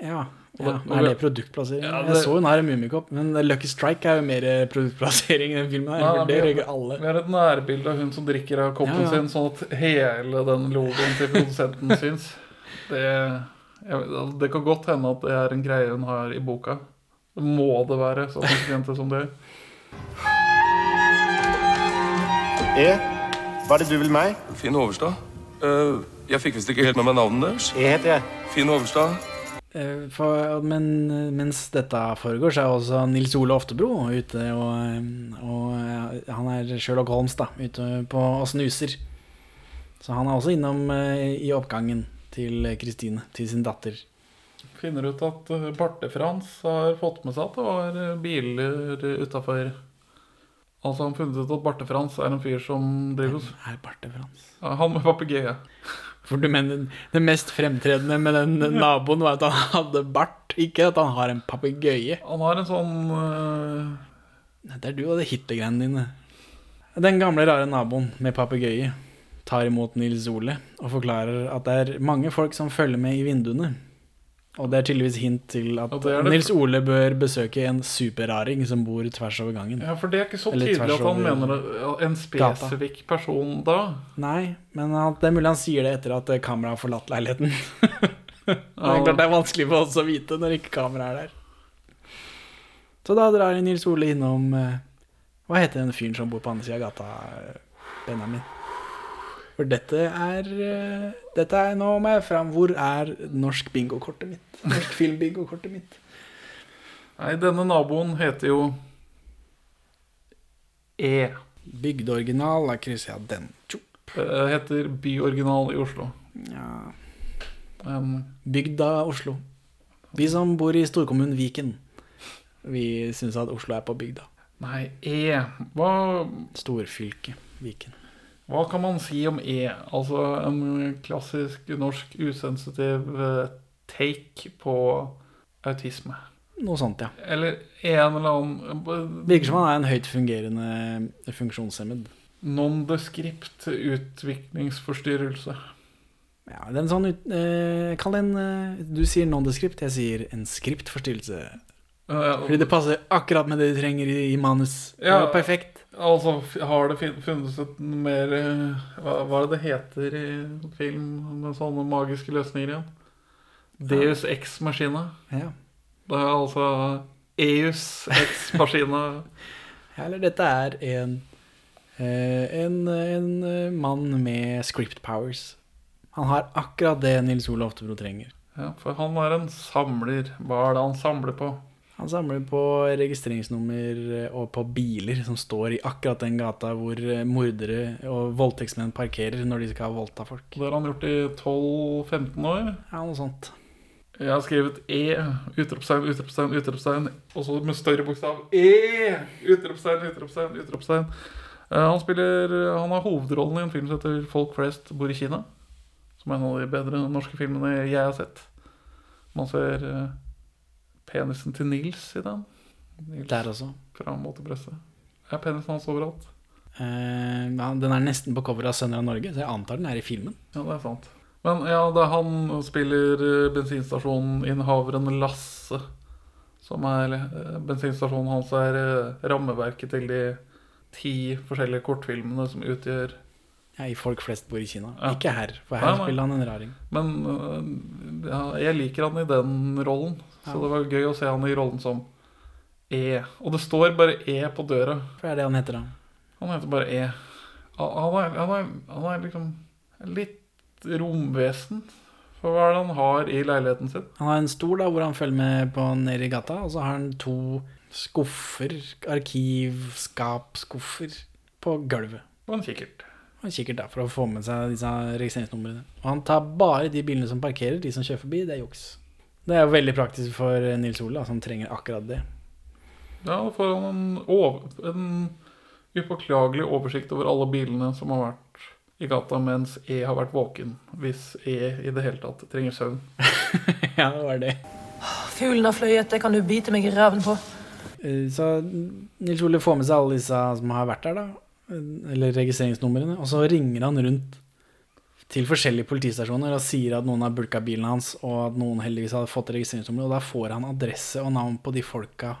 Ja. Ja. det- Er det produktplassering? Ja, Jeg det- så hun har en Mummikopp, men Lucky Strike er jo mer produktplassering i den filmen. her, Nei, det vi, røyker alle. vi har et nærbilde av hun som drikker av koppen Ja, ja. sin, sånn at hele den logoen til produsenten [LAUGHS] syns. Det, jeg, det kan godt hende at det er en greie hun har i boka. Det må det være, så konsekvente som det. E, hva er det du vil meg? Finn Overstad. Eh, jeg fikk visst ikke helt med meg navnet deres. Jeg heter jeg. Finn Overstad. Eh, For, men mens dette foregår, så er også Nils Ole Oftebro ute og, og eh, Han er Sherlock Holmes, da, ute på, og snuser. Så han er også innom eh, i oppgangen til Kristine, til sin datter. Finner ut at Barte-Frans har fått med seg at det var biler utafor. Altså Han har funnet ut at Barte-Frans er en fyr som driver hos Er Barte-Frans? Han med papegøye. For du mener det mest fremtredende med den naboen var at han hadde bart, ikke at han har en papegøye? Han har en sånn uh... Det er du og de Hitler-greiene dine. Den gamle, rare naboen med papegøye tar imot Nils Ole og forklarer at det er mange folk som følger med i vinduene. Og det er tydeligvis hint til at det det. Nils Ole bør besøke en superraring som bor tvers over gangen. Ja, for det er ikke så Eller tydelig at han mener en spesifikk gata. person da. Nei, men det er mulig han sier det etter at kameraet har forlatt leiligheten. [LAUGHS] det er klart det er vanskelig for oss å vite når ikke kameraet er der. Så da drar Nils Ole innom eh, Hva heter den fyren som bor på andre sida av gata, eh, Benjamin? For dette er eh, Dette er Nå må jeg fram. Hvor er norsk bingokortet mitt? Norsk [LAUGHS] filmbingokortet mitt. Nei, denne naboen heter jo E. Bygdeoriginal. Krysser jeg den. Det heter Byoriginal i Oslo. Ja. um, Bygda Oslo. Vi som bor i storkommunen Viken, vi syns at Oslo er på bygda. Nei, E. Hva, Storfylke Viken. Hva kan man si om E? Altså en klassisk norsk usensitiv eh, take på autisme. Noe sånt, ja. Eller en eller annen Virker som han er en høyt fungerende funksjonshemmed. Nondescript utviklingsforstyrrelse. Ja, det er en sånn ut, eh, Kall det en eh, Du sier nondescript, jeg sier en skriptforstyrrelse. Fordi det passer akkurat med det du trenger i, i manus. Ja, er perfekt. Altså, har det funnes et mer eh, Hva, hva er det det heter i film med sånne magiske løsninger igjen? Deus ex machina. Ja. Det er altså Eus ex [LAUGHS] machina. Eller dette er en eh, en, en eh, mann med script powers. Han har akkurat det Nils Olav Oftebro trenger. Ja, for han er en samler. Hva er det han samler på? Han samler på registreringsnummer eh, og på biler som står i akkurat den gata hvor eh, mordere og voldtektsmenn parkerer når de skal ha voldta folk. Det har han gjort i 12-15 år. Ja, noe sånt. Jeg har skrevet E, utropstegn, utropstegn, utropstegn, og så med større bokstav E, utropstegn, utropstegn, utropstegn. Eh, han spiller Han har hovedrollen i en film som heter 'Folk flest bor i Kina'. Som er en av de bedre norske filmene jeg har sett. Man ser penisen til Nils i den. Nils Der også. Fra motepresset. Er penisen hans overalt? Eh, den er nesten på coveret av Sønner av Norge, så jeg antar den er i filmen. Ja, det er sant. Men ja, det er han spiller eh, bensinstasjoninnehaveren Lasse. Som er eh, Bensinstasjonen hans er eh, rammeverket til de ti forskjellige kortfilmene som utgjør Ja, I Folk flest bor i Kina. Ja. Ikke her, for her Nei, nei. spiller han en raring. Men øh, ja, jeg liker han i den rollen. Så Ja. det var gøy å se han i rollen som E. Og det står bare E på døra. For det er det han heter, da. Han heter bare E. Han han er, han er, han er liksom litt romvesen. For hva er det han har i leiligheten sin? Han har en stol da, hvor han følger med på nede i gata, og så har han to skuffer, arkivskapskuffer, på gulvet. Og en kikkert. Og en kikkert da, for å få med seg disse registreringsnumrene. Og han tar bare de bilene som parkerer, de som kjører forbi, det er juks. Det er jo veldig praktisk for Nils Ole, som trenger akkurat det. Ja, da får han en, over, en upåklagelig oversikt over alle bilene som har vært i gata mens E har vært våken. Hvis E i det hele tatt trenger søvn. [LAUGHS] ja, det var det. Fuglen har fløyet, det kan du bite meg i ræven på. Eh, Så Nils Ole får med seg alle disse som har vært der, da. Eller registreringsnumrene. Og så ringer han rundt til forskjellige politistasjoner og sier at noen har bulka bilen hans, og at noen heldigvis hadde fått registreringsnummer. Og da får han adresse og navn på de folka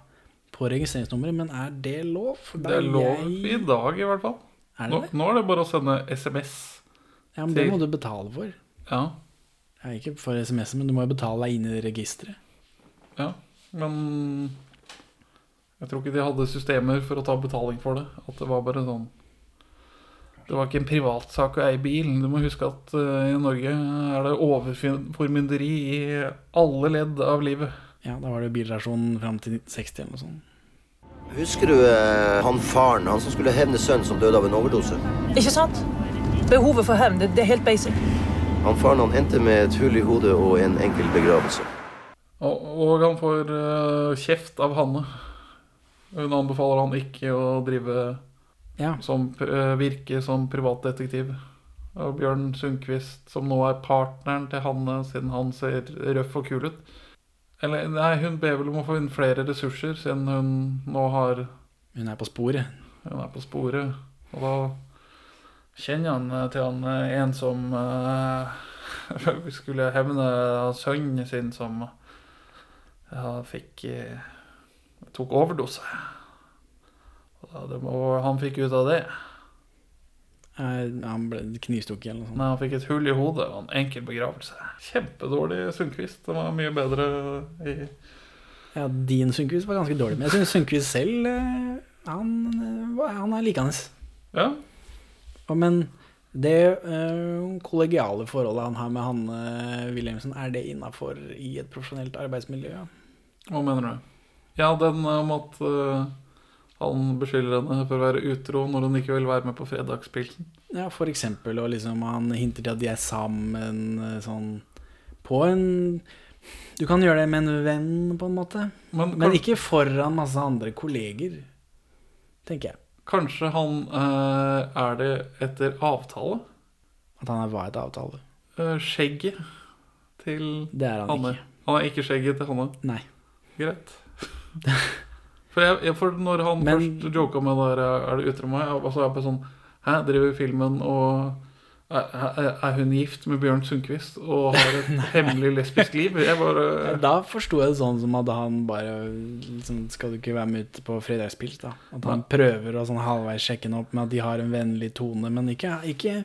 på registreringsnummeret. Men er det lov? Da Det er lov jeg- i dag, i hvert fall. Er det Nå, nå er det bare å sende SMS. Ja, men det må du betale for. Ja, Ja, ikke for SMS-en, men du må jo betale deg inn i registeret. ja. Men jeg tror ikke de hadde systemer for å ta betaling for det. At det var bare sånn Det var ikke en privatsak å eie bil. Du må huske at uh, i Norge er det overformynderi i alle ledd av livet. Ja, da var det bilrasjonen bilrasjon fram til 1960 eller noe sånt. Husker du eh, han faren, han som skulle hevne sønnen som døde av en overdose? Ikke sant? Behovet for hevn, det, det er helt basic. Han faren han endte med et hull i hodet og en enkel begravelse. Og, og han får uh, kjeft av Hanne. Hun anbefaler han ikke å drive Ja. som, virker virke som privatdetektiv. Og Bjørn Sundquist, som nå er partneren til Hanne, siden han ser røff og kul ut. Eller nei, hun ber vel om å få inn flere ressurser, siden hun nå har Hun er på sporet. Hun er på sporet. Og da kjenner han eh, til han eh, en som [LAUGHS] uh, skulle hevne sønnen sin som ja, fikk uh, tok overdose. Og det må, han fikk ut av det. Eh, Han ble knivstukket eller noe sånt. Nei, han fikk et hull i hodet og en enkel begravelse. Kjempedårlig Sundquist. Det var mye bedre i Ja, din Sundquist var ganske dårlig, men jeg syns Sundquist selv eh, han, eh, han er likende. Ja. Men det eh, kollegiale forholdet han har med Hanne Wilhelmsen, er det innafor i et profesjonelt arbeidsmiljø? Hva mener du? Ja, den om at eh, han beskylder henne for å være utro når hun ikke vil være med på fredagspilsen. Ja, for eksempel, og liksom han hinter til at de er sammen eh, sånn på en Du kan gjøre det med en venn, på en måte. Men, Men ikke foran masse andre kolleger, tenker jeg. Kanskje han eh, er det etter avtale? At han er hva et avtale? Eh, skjegget til Det er han Hanne. ikke. Han er ikke skjegget til Hanne? Nei. Greit. [LAUGHS] For, jeg, jeg, for når han Men- først joka med det der Er det ytre meg? Og så er jeg bare sånn Hæ, driver filmen og er, hun gift med Bjørn Sundquist og har et [LAUGHS] hemmelig lesbisk liv? Jeg bare Da forsto jeg det sånn som at han bare liksom, Skal du ikke være med ut på fredagspils, da? At han prøver å sånn halvveis sjekke henne opp med at de har en vennlig tone, men ikke, ikke,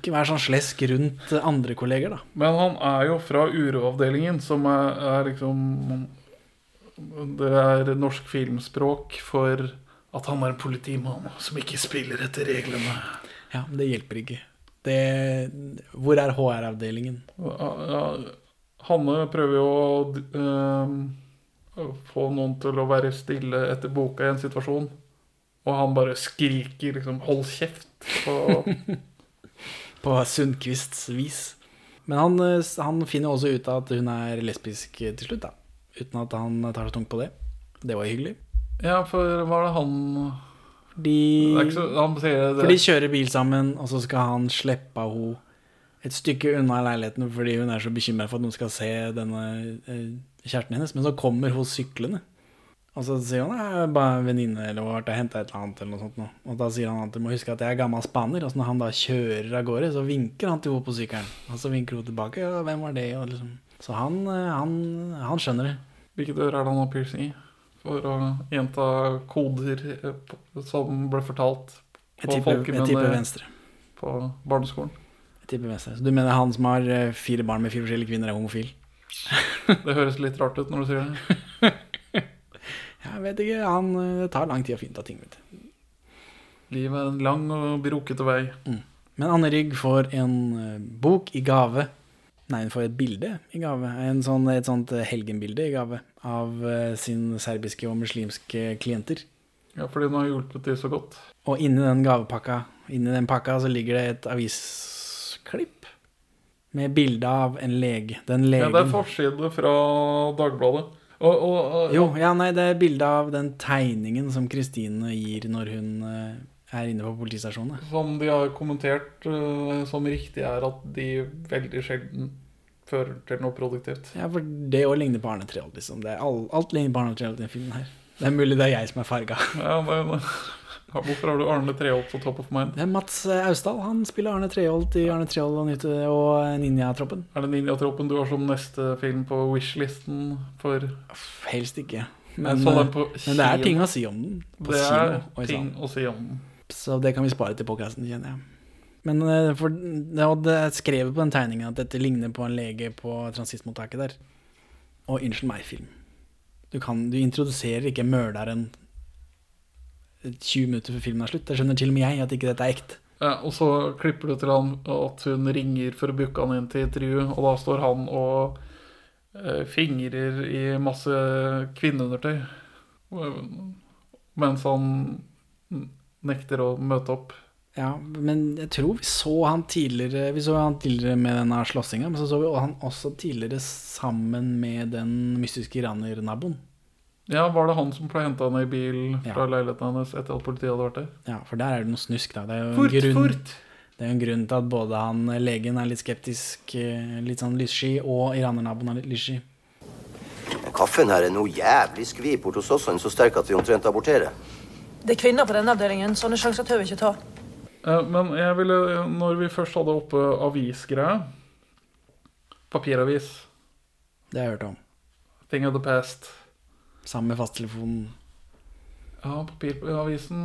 ikke vær sånn slesk rundt andre kolleger, da. Men han er jo fra uroavdelingen, som er, er liksom Det er norsk filmspråk for at han er en politimann som ikke spiller etter reglene. Ja, men det hjelper ikke. Det, hvor er HR-avdelingen? Hanne prøver jo å eh, få noen til å være stille etter boka i en situasjon. Og han bare skriker liksom 'hold kjeft'. på [LAUGHS] På Sundquists vis. Men han, eh, han finner også ut av at hun er lesbisk til slutt, da. Uten at han tar så tungt på det. Det var hyggelig. Ja, for hva er det han De, Det så, Han For de kjører bil sammen, og så skal han slippe av henne et stykke unna leiligheten fordi hun er så bekymra for at noen skal se denne eh, kjæresten hennes. Men så kommer hun syklende. Og så sier hun at bare en venninne eller har vært og henta et eller annet. eller noe sånt. nå. Og da sier han at du må huske at jeg er gammel spaner. Og så når han da kjører av gårde, så vinker han til henne på sykkelen. Og så vinker hun tilbake. Ja, hvem var det? Og liksom. Så han, eh, han, han skjønner det. Hvilket øre er det han har piercing i? For å gjenta koder eh, som ble fortalt på folkemunne venstre. på barneskolen. Jeg tipper venstre. Så du mener han som har eh, fire barn med fire forskjellige kvinner, er homofil? Det høres litt rart ut når du sier det. [LAUGHS] Jeg vet ikke. Han, det tar lang tid å finne ut av ting. vet du. Livet er en lang og brokete vei. Men Anne Rygg får en bok i gave. Nei, hun får et bilde i gave. En sånn, et sånt eh, helgenbilde i gave av sine sin serbiske og muslimske klienter. Ja, fordi hun har hjulpet dem så godt. Og inni den gavepakka Inni den pakka så ligger det et avisklipp med bilde av en lege. Den Ja, det er forside fra Dagbladet. Og, og, og Jo, ja, nei, det er bilde av den tegningen som Kristine gir når hun eh, er inne på politistasjonen. Som de har kommentert eh, som riktig, er at de veldig sjelden fører til noe produktivt. Ja, for det òg ligner på Arne Treholt, liksom. Det alt ligner på Arne Treholt i den filmen her. Det er mulig det er jeg som er farga. [LAUGHS] Ja, det. Hvorfor har du Arne Treholt på topp of mind? Det er Mats eh, Austdal. Han spiller Arne Treholt i Arne Treholt og, Nytt- og Ninjatroppen. Er det Ninjatroppen du har som neste film på wishlisten for Helst ikke. Men, Men, eh, men det er ting å si om den. Det er ting å si om den. Så det kan vi spare til podkasten, kjenner jeg. Men eh, for, det hadde skrevet på den tegningen at dette ligner på en lege på transistmottaket der. Og unnskyld meg-film. Du, kan, du introduserer ikke morderen 20 minutter før filmen er slutt. Det skjønner til og med jeg at ikke dette er ekte. Ja, og så klipper du til han at hun ringer for å booke han inn til intervju, og da står han og eh, fingrer i masse kvinneundertøy. Mens han nekter å møte opp. Ja, men jeg tror vi så han tidligere Vi så han tidligere med denne slåssinga, men så så vi han også tidligere sammen med den mystiske iraner-naboen. Ja, var det han som ble henta ned i bil fra Ja. leiligheten hennes etter at politiet hadde vært der? Ja, for der er det noe snusk, da. Det er jo en grunn, fort! Det er jo en grunn til at både han legen er litt skeptisk, eh, litt sånn lyssky, og iranernaboen er litt lyssky. Kaffen her er noe jævlig skvip bort hos oss. Han er så sterk at vi omtrent aborterer. Det er kvinner på denne avdelingen. Sånne sjanser tør vi ikke ta. Eh, Men jeg ville, når vi først hadde oppe avisgreier Papiravis. Det har jeg hørt om. Thing of the past. Sammen med fasttelefonen. Ja, papiravisen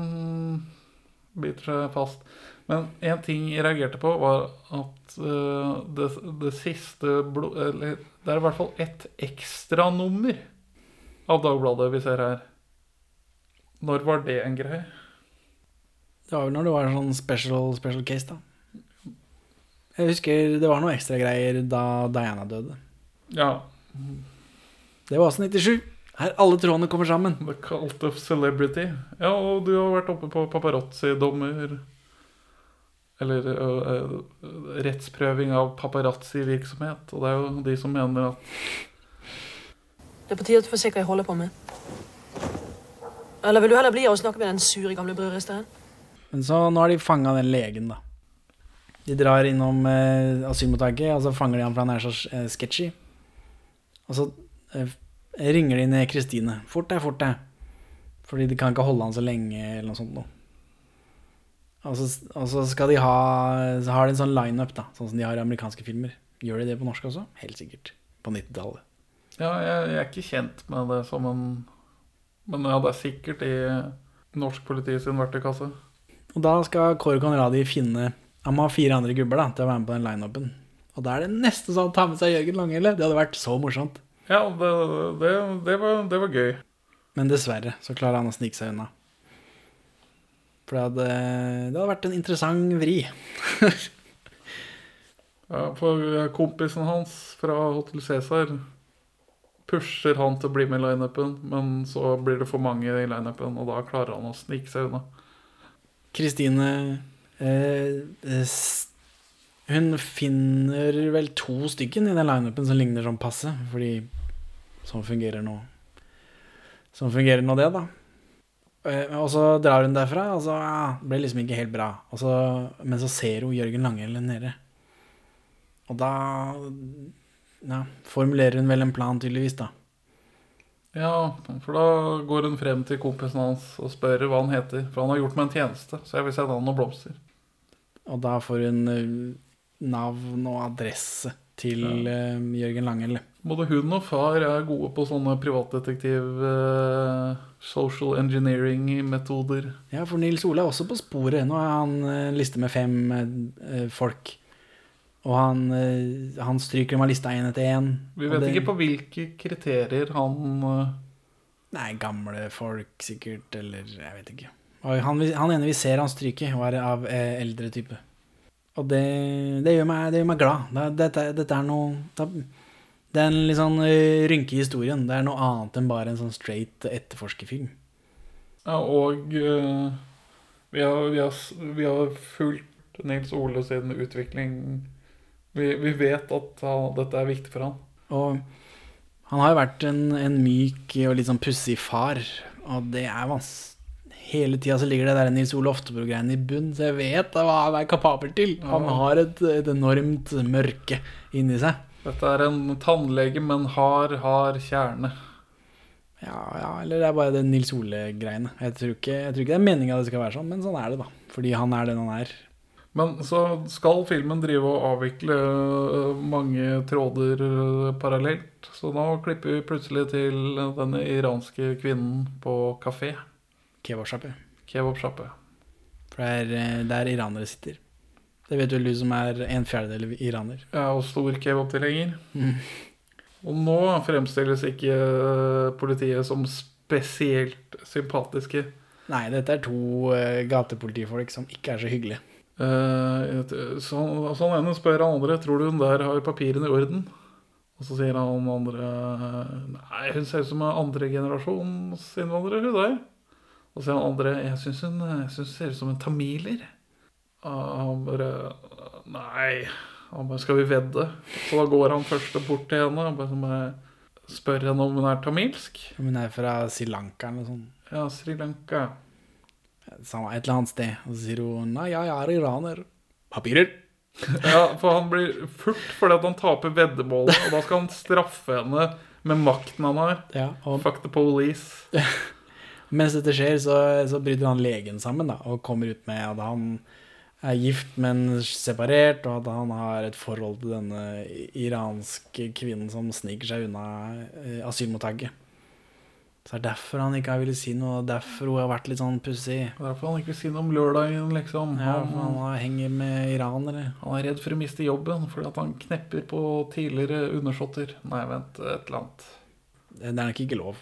biter seg fast. Men en ting jeg reagerte på, var at uh, det, det siste blo... Eller det er i hvert fall ett ekstranummer av Dagbladet vi ser her. Når var det en greie? Det var vel når det var en sånn special, special case, da. Jeg husker det var noe ekstra greier da Diana døde. Ja. Det var også 97. Her alle trådene kommer sammen. The Cult of Celebrity. Ja, og du har vært oppe på paparazzi-dommer. Eller ø, ø, rettsprøving av paparazzi-virksomhet. Og det er jo de som mener at Det er på tide at du får se hva jeg holder på med. Eller vil du heller bli og snakke med den sure gamle brødristeren? Men så nå har de fanga den legen, da. De drar innom eh, asylmottaket, og så fanger de han for han er så eh, sketchy. Og så eh, ringer de ned Kristine. Fort deg, fort deg. Fordi de kan ikke holde han så lenge, eller noe sånt noe. Og så, og så skal de ha Så har de en sånn lineup, da, sånn som de har i amerikanske filmer. Gjør de det på norsk også? Helt sikkert. På 90-tallet. Ja, jeg, jeg er ikke kjent med det som en Men ja, det er sikkert i norsk politi sin verktøykasse. Og da skal Kåre Conradi finne Han må ha fire andre gubber da til å være med på den lineupen. Og da er det nesten sånn å ta med seg Jørgen Langhelle. Det hadde vært så morsomt. Ja, det, det, det, var, det var gøy. Men dessverre så klarer han å snike seg unna. For det hadde, det hadde vært en interessant vri. [LAUGHS] Ja, for kompisen hans fra Hotel Cæsar pusher han til å bli med i lineupen, men så blir det for mange i lineupen, og da klarer han å snike seg unna. Kristine eh, Hun finner vel to stykken i den lineupen som ligner sånn passe, fordi sånn fungerer nå Sånn fungerer nå det, da. Eh, Og så drar hun derfra, og så ja, ble liksom ikke helt bra. Så, men så ser hun Jørgen Langhelle nede. Og da ja, formulerer hun vel en plan, tydeligvis, da. Ja, for da går hun frem til kompisen hans og spør hva han heter. For han har gjort meg en tjeneste, så jeg vil sende han noen blomster. Og da får hun eh, navn og adresse til ja. Jørgen Langelle. Både hun og far er gode på sånne privatdetektiv eh, social engineering-metoder. Ja, for Nils Ole er også på sporet. Nå har han eh, en liste med fem eh, folk. Og han, eh, han stryker av lista én etter én. Vi vet det- ikke på hvilke kriterier han eh, Nei, gamle folk sikkert, eller jeg vet ikke. Han, han ene vi ser han stryker, var av eh, eldre type. Og det, det, gjør, meg, det gjør meg glad. Det, dette, dette er noe det, det er en litt sånn eh, rynke i historien. Det er noe annet enn bare en sånn straight etterforskerfilm. Ja, og uh, vi, har, vi, har, vi har fulgt Nils Ole sin utvikling. Vi, vi vet at han, dette er viktig for han. Og han har jo vært en, en myk og litt sånn pussig far, og det er vans... Hele tida så ligger det der Nils Ole Oftebro-greiene i bunn, så jeg vet hva han er kapabel til. Han Ja. har et, et enormt mørke inni seg. Dette er en tannlege med en hard, hard kjerne. Ja, ja, eller det er bare det Nils Ole-greiene. Jeg, jeg tror ikke det er meninga det skal være sånn, men sånn er det, da. Fordi han er den han er. Men så skal filmen drive og avvikle øh, mange tråder øh, parallelt. Så nå klipper vi plutselig til denne iranske kvinnen på kafé. Kebabsjappe. Kebabsjappe. For det er eh, der iranere sitter. Det vet vel du som er en fjerdedel iraner. Ja, og stor kebabtilhenger. Mm. Og nå fremstilles ikke øh, politiet som spesielt sympatiske. Nei, dette er to gatepolitifolk som ikke er så hyggelige. Eh, så, så han ene spør han andre Tror du hun der har papirene i orden. Og så sier han andre Nei, hun ser ut som en andregenerasjons innvandrer, hun der. Og så sier han andre Jeg syns hun, jeg synes ser ut som en tamiler. Og han bare Nei. Han bare Skal vi vedde? Så da går han først bort til henne og bare spør henne om hun er tamilsk. Om Hun er fra Sri Lanka eller noe sånt. Ja, Sri Lanka. Samme et eller annet sted. Og så sier hun nei, jeg er iraner. Papirer. [LAUGHS] Ja, for han blir furt fordi at han taper veddemålet, og da skal han straffe henne med makten han har. Ja, og Fuck the police. [LAUGHS] mens dette skjer, så, så bryter han legen sammen da, og kommer ut med at han er gift, men separert, og at han har et forhold til denne iranske kvinnen som sniker seg unna eh, asylmottaket. Så det er derfor han ikke har villet si noe, og derfor hun har vært litt sånn pussig. Derfor han ikke vil si noe om lørdagen, liksom. Ja, han, han henger med iranere. han er redd for å miste jobben fordi at han knepper på tidligere undersåtter. Nei, vent, et eller annet. Det er nok ikke lov.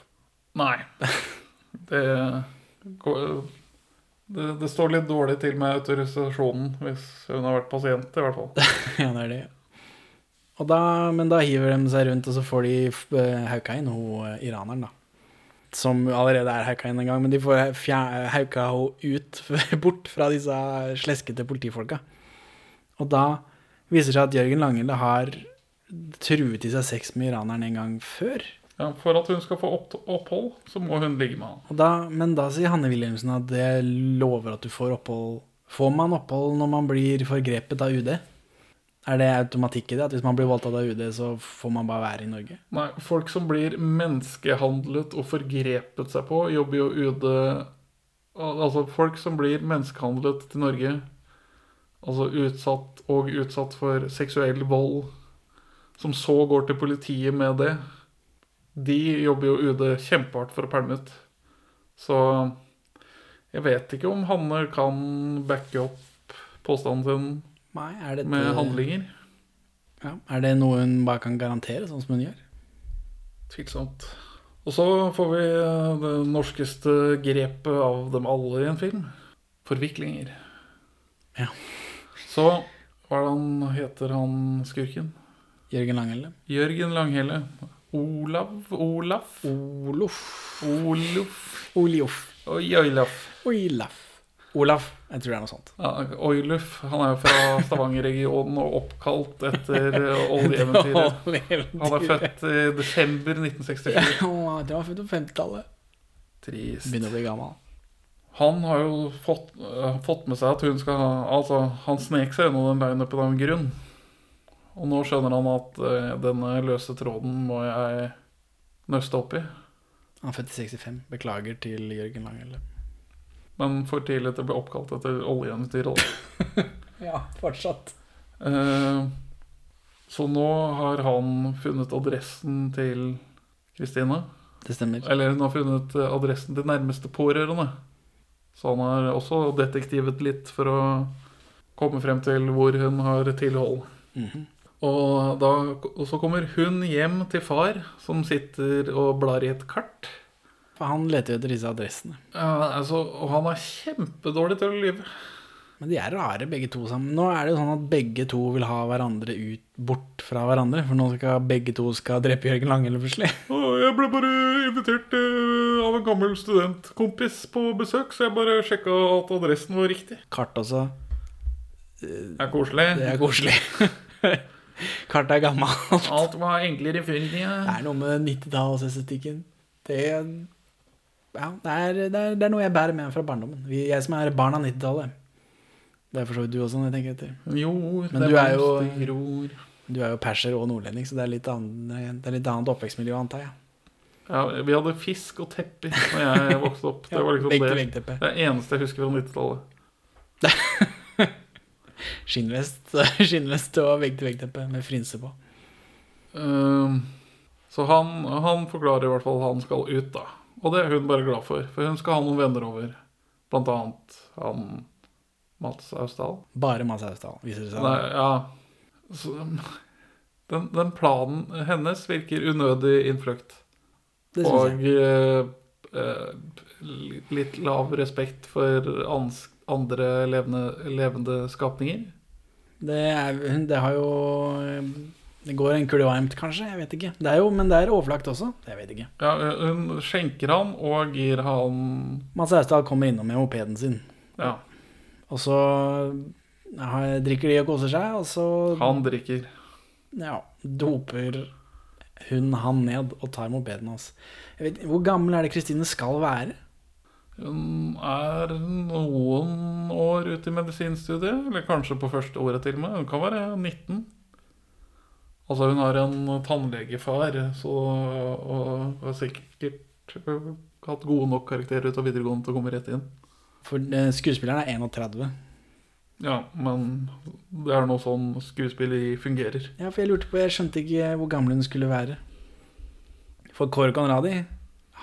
Nei. Det, går, det, det står litt dårlig til med autorisasjonen hvis hun har vært pasient, i hvert fall. [LAUGHS] ja, det er det. Da, men da hiver de seg rundt, og så får de eh, hauka inn hun eh, iraneren, da. Som allerede er hauka inn en gang, men de får hauka henne ut, [LAUGHS] bort fra disse sleskete politifolka. Og da viser det seg at Jørgen Langele har truet i seg sex med iraneren en gang før. Ja, for at hun skal få opp, opphold, så må hun ligge med han. Da, men da sier Hanne Wilhelmsen at det lover at du får opphold. Får man opphold når man blir forgrepet av UD? Er det automatikk i det? At hvis man blir voldtatt av UD, så får man bare være i Norge? Nei, folk som blir menneskehandlet og forgrepet seg på, jobber jo UD Altså, folk som blir menneskehandlet til Norge, altså utsatt og utsatt for seksuell vold, som så går til politiet med det, de jobber jo UD kjempehardt for å pælme ut. Så jeg vet ikke om Hanne kan backe opp påstanden sin Nei, er dette, med handlinger. Ja, er det noe hun bare kan garantere, sånn som hun gjør? Tvilsomt. Og så får vi eh, det norskeste grepet av dem alle i en film. Forviklinger. Ja. Så han heter, han skurken? Jørgen Langhelle? Jørgen Langhelle. Olav? Olaf? Olof. Olof. Oliof. Oi, Olaf. Olaf. Olaf. Jeg tror det er noe sånt. Ja, Oiluf. Han er jo fra [LAUGHS] Stavanger-regionen og oppkalt etter eh, [LAUGHS] oljeeventyret. Han er født i desember 1964. Å, det var født på 50-tallet. Trist. Begynner å bli gammel. Han har jo fått, uh, fått med seg at hun skal ha Altså, han snek seg gjennom den lineupen av en grunn. Og nå skjønner han at uh, denne løse tråden må jeg nøste opp i. Han er født i 65. Beklager til Jørgen Langelle. Men for tidlig til å bli oppkalt etter oljeeventyret. [LAUGHS] Ja, fortsatt. Eh, så nå har han funnet adressen til Kristine. Det stemmer. Eller hun har funnet eh, adressen til nærmeste pårørende. Så han har også detektivet litt for å komme frem til hvor hun har tilhold. Mhm. Og, da, og så kommer hun hjem til far, som sitter og blar i et kart. For han leter jo etter disse adressene. Ja, altså, og han er kjempedårlig til å lyve. Men de er rare, begge to sammen. Nå er det jo sånn at begge to vil ha hverandre ut, bort fra hverandre. For nå skal begge to skal drepe Jørgen Langhelle plutselig. [LAUGHS] Jeg ble bare invitert eh, av en gammel studentkompis på besøk, så jeg bare sjekka at adressen var riktig. Kart også. Det er koselig. Det er koselig. [LAUGHS] Kart er gammelt. Alt var enklere før i tida. Det er noe med 90-tallsestetikken. Det, ja, det, er, det, er, det er noe jeg bærer med fra barndommen. Jeg som er barn av 90-tallet. Det er for så vidt du også, når jeg tenker etter. Jo, Men det du er jo gror. Du er jo perser og nordlending, så det er litt annet, det er litt annet oppvekstmiljø, antar jeg. Ja, vi hadde fisk og tepper da jeg vokste opp. [LAUGHS] Det Ja, var liksom vegg til det, det eneste jeg husker fra 90-tallet. [LAUGHS] Skinnvest, [LAUGHS] skinnvest og vegg-til-vegg-teppe med frinse på. Um, så han, han forklarer i hvert fall han skal ut, da. Og det er hun bare glad for, for hun skal ha noen venner over. Blant annet han Mats Austdal. Bare Mads Austdal, viser det seg. Nei, ja. Så, den, den planen hennes virker unødig innfløkt. Og eh, eh, litt lav respekt for andre levende, levende skapninger. Det, er, det har jo Det går en kule varmt, kanskje. Jeg vet ikke. Det er jo, men det er overlagt også. Jeg vet ikke. Ja, hun skjenker han og gir han Mads Austdal kommer innom med mopeden sin. Ja, Og så har- drikker de og koser seg, og så han drikker. ja, doper hun han ned og tar mopeden hans. Vet, hvor gammel er det Kristine skal være? Hun er noen år ute i medisinstudiet, eller kanskje på første året til og med. Hun kan være 19. Altså, hun har en tannlegefar, så, og har sikkert øh, hatt gode nok karakterer ut av videregående til å komme rett inn. For eh, skuespilleren er 31. Ja, men det er nå sånn skuespilleri fungerer. Ja, for jeg lurte på, jeg skjønte ikke hvor gammel hun skulle være. For Kåre Conradi,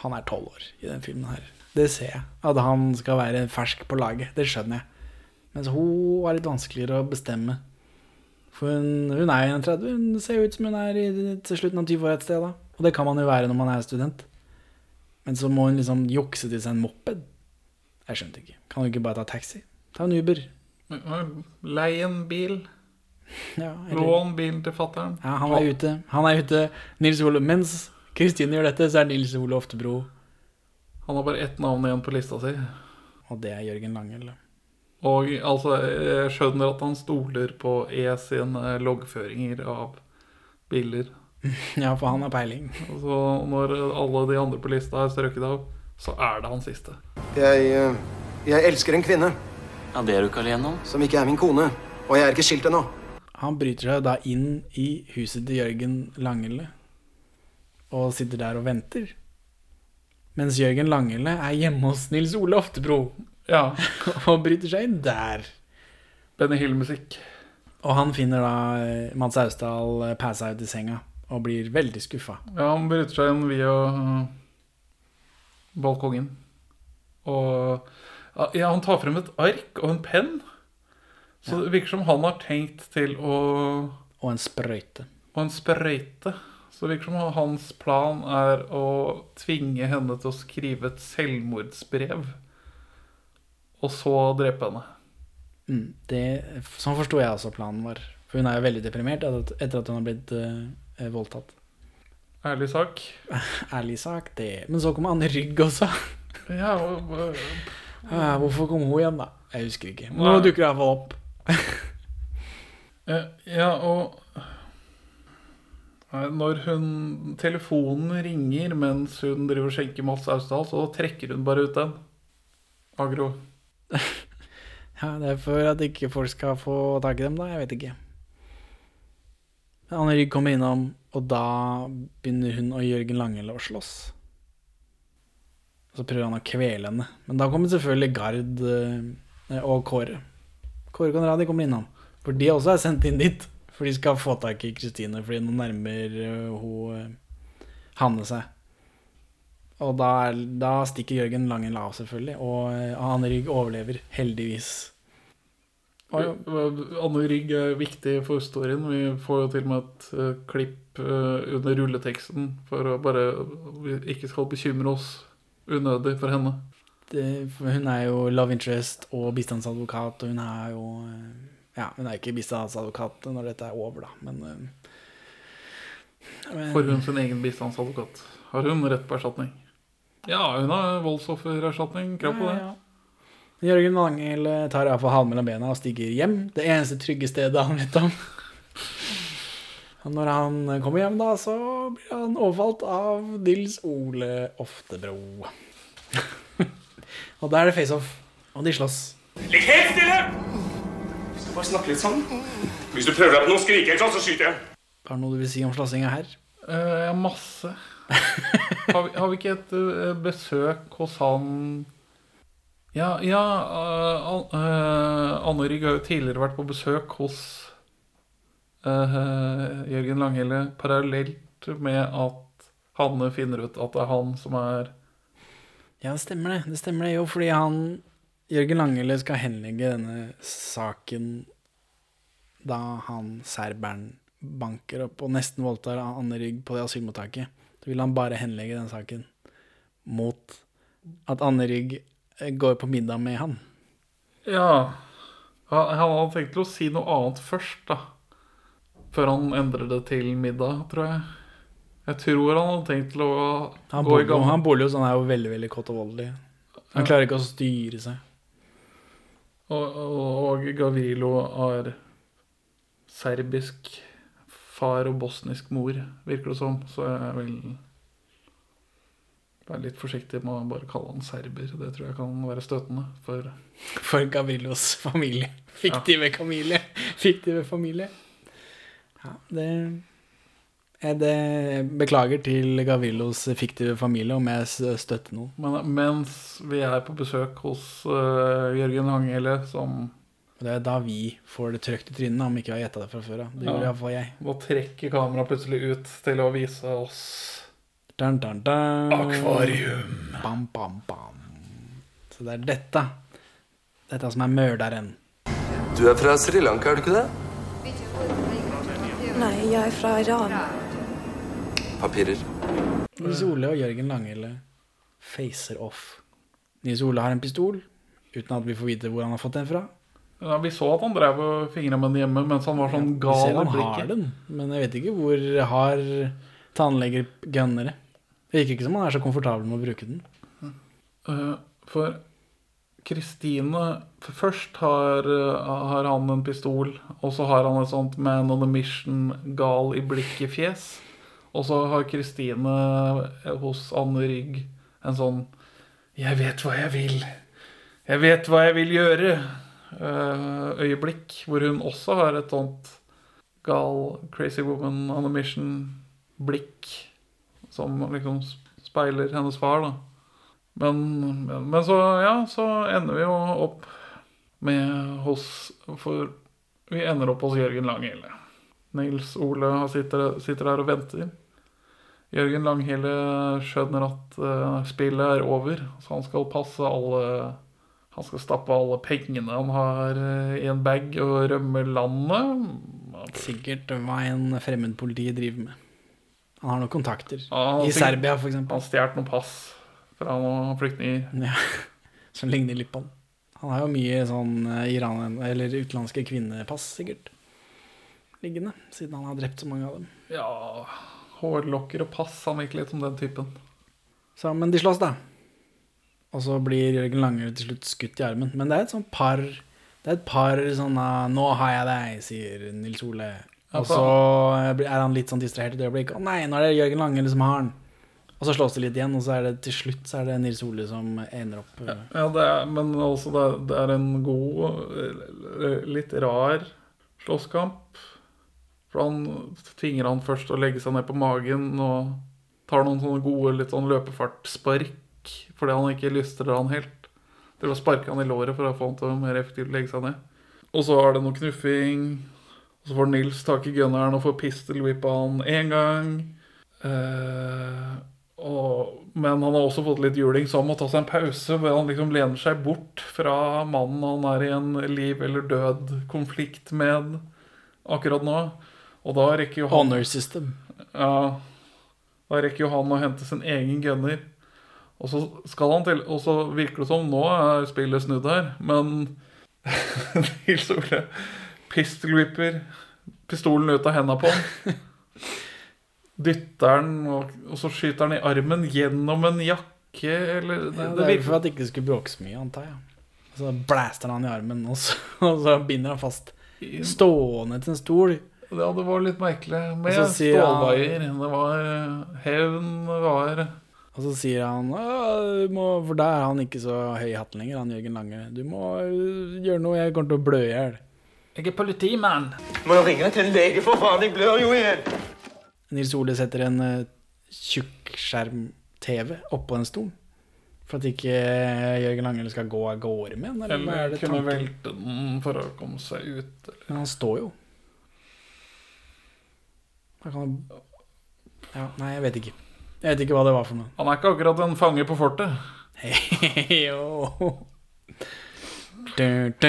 han er 12 år i den filmen her. Det ser jeg. At han skal være fersk på laget, det skjønner jeg. Mens hun er litt vanskeligere å bestemme. For hun, hun er 31, hun ser jo ut som hun er i, til slutten av 20 år et sted da. Og det kan man jo være når man er student. Men så må hun liksom jukse til seg en moped. Jeg skjønte ikke. Kan hun ikke bare ta taxi? Ta en Uber. Lei en bil. [LAUGHS] Ja, eller- Lån bilen til fattern. Ja, han er ute. Han er ute. Nils Ole, mens Kristine gjør dette, så er Nils Ole Oftebro Han har bare ett navn igjen på lista si. Og det er Jørgen Langel. Og altså, jeg skjønner at han stoler på E sine loggføringer av biler. [LAUGHS] Ja, for han har peiling. Og så når alle de andre på lista er strøket av, så er det han siste. Jeg, eh, jeg elsker en kvinne. Ja, Det er du ikke alene om. Som ikke er min kone. Og jeg er ikke skilt ennå. Han bryter seg da inn i huset til Jørgen Langelle og sitter der og venter. Mens Jørgen Langelle er hjemme hos Nils Ole Oftebro Ja. [LAUGHS] og bryter seg inn der. Benny Hill-musikk. Og han finner da eh, Mads Austdal eh, passa ut i senga og blir veldig skuffa. Ja, han bryter seg inn via øh, balkongen. Og ja, han tar frem et ark og en penn. Så det virker som han har tenkt til å Og en sprøyte. Og en sprøyte. Så det virker som hans plan er å tvinge henne til å skrive et selvmordsbrev. Og så drepe henne. Mm, det, sånn forsto jeg også planen vår. For hun er jo veldig deprimert etter at- hun har blitt uh, voldtatt. Ærlig sak. [LAUGHS] Ærlig sak, det. Men så kommer Anne Rygg også. [LAUGHS] Ja, og, uh, hvorfor kom hun igjen, da? Jeg husker ikke. Men nå dukker det iallfall opp. Eh, Ja, og Når hun telefonen ringer mens hun driver og skjenker Mats Austdal, så trekker hun bare ut den. Agro. [LAUGHS] Ja, Det er for at ikke folk skal få tak i dem, da. Jeg vet ikke. Anne Rygg kommer innom, og da begynner hun og Jørgen Langele å slåss. Og så prøver han å kvele henne. Men da kommer selvfølgelig Gard eh, og Kåre. Kåre Conradi kommer innom. For de også er sendt inn dit. For de skal få tak i Kristine, fordi nå nærmer eh, hun eh, Hanne seg. Og da, er, da stikker Jørgen Langen lav, selvfølgelig. Og eh, Anne Rygg overlever, heldigvis. Anne Rygg er viktig for historien. Vi får jo til og med et eh, klipp eh, under rulleteksten for å bare vi ikke skal bekymre oss unødig for henne. Det, for hun er jo love interest og bistandsadvokat, og hun er jo Ja, hun er ikke bistandsadvokat når dette er over, da, men, men For hun sin egen bistandsadvokat. Har hun rett på erstatning? Ja, hun har voldsoffererstatning. Krav på det. Ja, ja. Jørgen Langel tar av for halen mellom bena og stiger hjem. Det eneste trygge stedet han vet om. Og når han kommer hjem, da, så blir han overfalt av Dils Ole Oftebro. [LAUGHS] og da er det face-off, og de slåss. Ligg helt stille! Hvis du bare snakker litt sånn Hvis du prøver deg på noe skriking, så skyter jeg. Har du noe du vil si om slåssinga her? Jeg har masse. [LAUGHS] har, vi, har vi ikke et uh, besøk hos han Ja, ja uh, eh, Anne Rygg har jo tidligere vært på besøk hos Jørgen Langhelle parallelt med at Hanne finner ut at det er han som er Ja, det stemmer det. Det stemmer det jo, fordi han Jørgen Langele skal henlegge denne saken da han serberen banker opp og nesten voldtar Anne Rygg på det asylmottaket. Så vil han bare henlegge den saken mot at Anne Rygg eh, går på middag med han. Ja. Han, han hadde tenkt til å si noe annet først, da. Før han endrer det til middag, tror jeg. Jeg tror han hadde tenkt til å Han gå i gang. han bor jo sånn, er jo veldig, veldig voldelig. Han klarer ikke å styre seg. Og, og, og Gavrilo er serbisk far og bosnisk mor, virker det som. Så jeg vil være litt forsiktig med å bare kalle han serber. Det tror jeg kan være støtende. For For Gavillos familie. Fiktive familie. Fiktive familie. Ja, det, det Beklager til Gavillos fiktive familie om jeg støtter noen. Men mens vi er på besøk hos uh, Jørgen Hangele, som Det er da vi får det trøkt i trynet, om ikke vi har gjetta det fra før av. Det gjorde Ja. iallfall jeg. Nå trekker kameraet plutselig ut til å vise oss Dun, dun, dun. Akvarium. Bam, bam, bam. Så det er dette. Dette som er morderen. Du er fra Sri Lanka, er du ikke det? Nei, jeg er fra Iran. Papirer. Nils Ole og Jørgen Langele facer off. Nils Ole har en pistol, uten at vi får vite hvor han har fått den fra. Ja, Vi så at han drev og fingra med den hjemme mens han var sånn gal i har blikket. den, men jeg vet ikke hvor har tannleger gunnere. Det virker ikke som han er så komfortabel med å bruke den. Uh, For Kristine Først har, eh, har han en pistol, og så har han et sånt man on a mission, gal i blikket-fjes. Og så har Kristine eh, hos Anne Rygg en sånn 'Jeg vet hva jeg vil. Jeg vet hva jeg vil gjøre'. Eh, øyeblikk, hvor hun også har et sånt gal, crazy woman on a mission-blikk som liksom speiler hennes far, da. Men, men, men så, ja, så ender vi jo opp med hos For vi ender opp hos Jørgen Langhelle. Nils Ole sitter, sitter der og venter. Jørgen Langhelle skjønner at uh, spillet er over, så han skal passe alle Han skal stappe alle pengene han har eh, i en bag og rømme landet. Sikkert hva en fremmedpoliti driver med. Han har noen kontakter. Ja, I sikkert- Serbia, eksempel. Han stjal noen pass fra noen flyktninger. Ja, [LAUGHS] som ligner litt på han. Han har jo mye sånn eh, Iran, eller utenlandske kvinnepass, sikkert. Liggende, siden han har drept så mange av dem. Ja, hårlokker og pass. Han virker litt som den typen. Så, men de slåss, da. Og så blir Jørgen Lange til slutt skutt i armen. Men det er et sånt par Det er et par sånne 'Nå har jeg deg', sier Nils Ole. Og så er han litt sånn distrahert et øyeblikk. 'Å nei, nå er det Jørgen Lange som har den'. Og så slås det litt igjen, og så er det til slutt så er det Nils Ole som ender opp eh, Ja, det er, men også det er, det er en god, eh, litt rar slåsskamp. For han tvinger han først å legge seg ned på magen og tar noen sånne gode litt sånn løpefartspark fordi han ikke lystrer han helt. Til å sparke han i låret for å få han til å mer effektivt legge seg ned. Og så er det noe knuffing. Og så får Nils tak i gunneren og får pistolvippa han én gang. Eh, og, men han har også fått litt juling, så han må ta seg en pause hvor han liksom lener seg bort fra mannen han er i en liv eller død-konflikt med akkurat nå. Og da rekker jo han Honor system. Ja. Da rekker jo han å hente sin egen gunner. Og så skal han til Og så virker det som nå er spillet snudd her, men [LAUGHS] Nils Ole pistol whipper pistolen ut av henda på han. Dytter den, og, og så skyter han i armen gjennom en jakke, eller Ja, det er for at det ikke skulle bråke så mye, antar jeg. Og så blaster han i armen, og så, [LAUGHS] og så binder han fast stående til en stol. Ja, det var litt merkelig. Med stålvaier. Det var hevn, det var Og så sier han du må, For da er han ikke så høy i hatten lenger, han Jørgen Lange. Du må øh, gjøre noe, jeg kommer til å blø i hjel. Jeg er politimann. Må jo ringe til en lege, for faen, jeg blør jo hjel. Nils Ole setter en uh, tjukkskjerm-TV oppå den stolen. For at ikke Jørgen Lange skal gå av gårde med den. Eller er Eller kunne velte den for å komme seg ut. Men han står jo. Han kan Ja, nei, jeg vet ikke. Jeg vet ikke hva det var for noe. Han er ikke akkurat en fange på fortet. Hey, oh. du, du,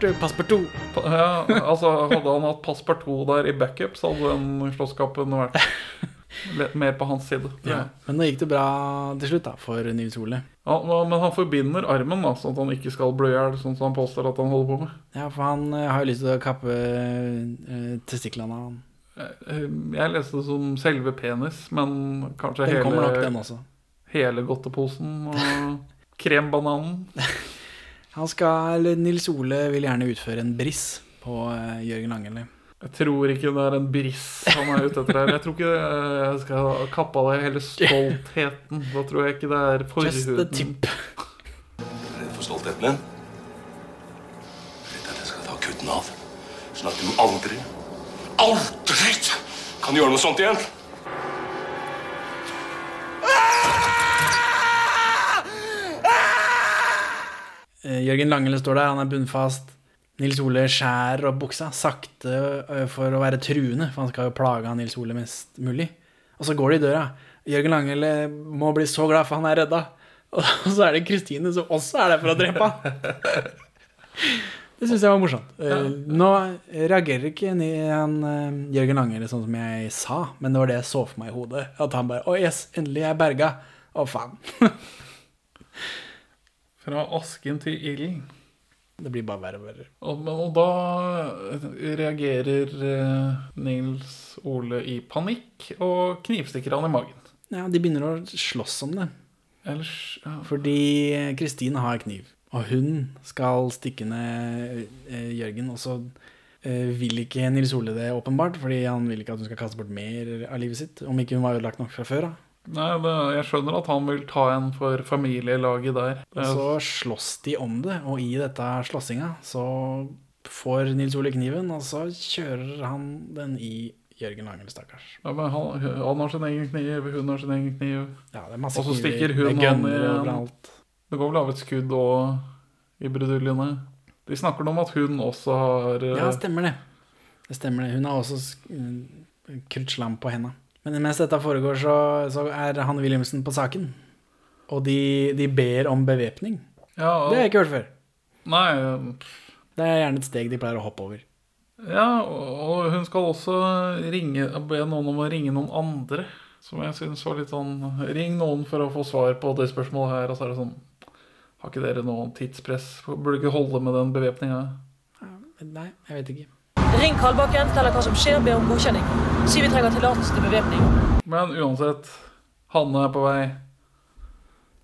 du, Passepartout. Ja, altså, hadde han hatt passepartout der i backup, så hadde den slåsskampen vært [LAUGHS] mer på hans side. Ja. Men nå gikk det bra til slutt da for Nils Ole. Ja, men han forbinder armen, da, sånn at han ikke skal blø i hjel, sånn som han påstår at han holder på med. Ja, for han uh, har jo lyst til å kappe uh, testiklene av han. Eh, Jeg leste det som selve penis, men kanskje Den hele, nok, den også. hele godteposen og [LAUGHS] krembananen. Han skal, Nils Ole vil gjerne utføre en briss på Jørgen Langeli. Jeg tror ikke det er en briss han er ute etter her. Jeg tror ikke jeg skal kappe av deg hele stoltheten. Da tror jeg ikke det er Just a forhuden. Er Redd for stoltheten din? Redd at jeg skal ta kutten av. Sånn at du aldri, aldri kan gjøre noe sånt igjen. Eh, Jørgen Langele står der, han er bunnfast. Nils Ole skjærer opp buksa sakte for å være truende, for han skal jo plage Nils Ole mest mulig. Og så går de i døra. Jørgen Langele må bli så glad for han er redda. Og [LAUGHS] så er det Kristine som også er der for å drepe han. Det syns jeg var morsomt. Eh, Nå reagerer ikke han Jørgen Langele sånn som jeg sa, men det var det jeg så for meg i hodet. At han bare Å, yes, endelig er jeg berga. Å, faen. [LAUGHS] Fra asken til ilden. Det blir bare verre og verre. Og, og da reagerer eh, Nils Ole i panikk og knivstikker han i magen. Ja, de begynner å slåss om det. Ellers ja. Fordi Kristine har kniv, og hun skal stikke ned eh, Jørgen. Og så eh, vil ikke Nils Ole det, åpenbart, fordi han vil ikke at hun skal kaste bort mer av livet sitt. Om ikke hun var ødelagt nok fra før av. Nei, det, jeg skjønner at han vil ta en for familielaget der. Og så slåss de om det, og i dette slåssinga så får Nils Ole kniven, og så kjører han den i Jørgen Langel, stakkars. Ja, men han, han har sin egen kniv, hun har sin egen kniv. Ja, det er masse og så stikker er hun han i en Det går vel av et skudd òg i bruduljene. De snakker nå om at hun også har eh, Ja, stemmer det. Det stemmer det. Hun har også mm, på henda. Men mens dette foregår, så, så er Hanne Williamson på saken. Og de, de ber om bevæpning. Ja, og- Det har jeg ikke hørt før. Nei, Det er gjerne et steg de pleier å hoppe over. ja, og hun skal også ringe, be noen om å ringe noen andre. Som jeg syns var litt sånn Ring noen for å få svar på det spørsmålet her. Og så er det sånn Har ikke dere noe tidspress? Burde ikke holde med den bevæpninga? Nei, jeg vet ikke. Ring Kalbakken, fortell hva som skjer, be om godkjenning. Si vi trenger tillatelse til bevæpning. Men uansett, Hanne er på vei.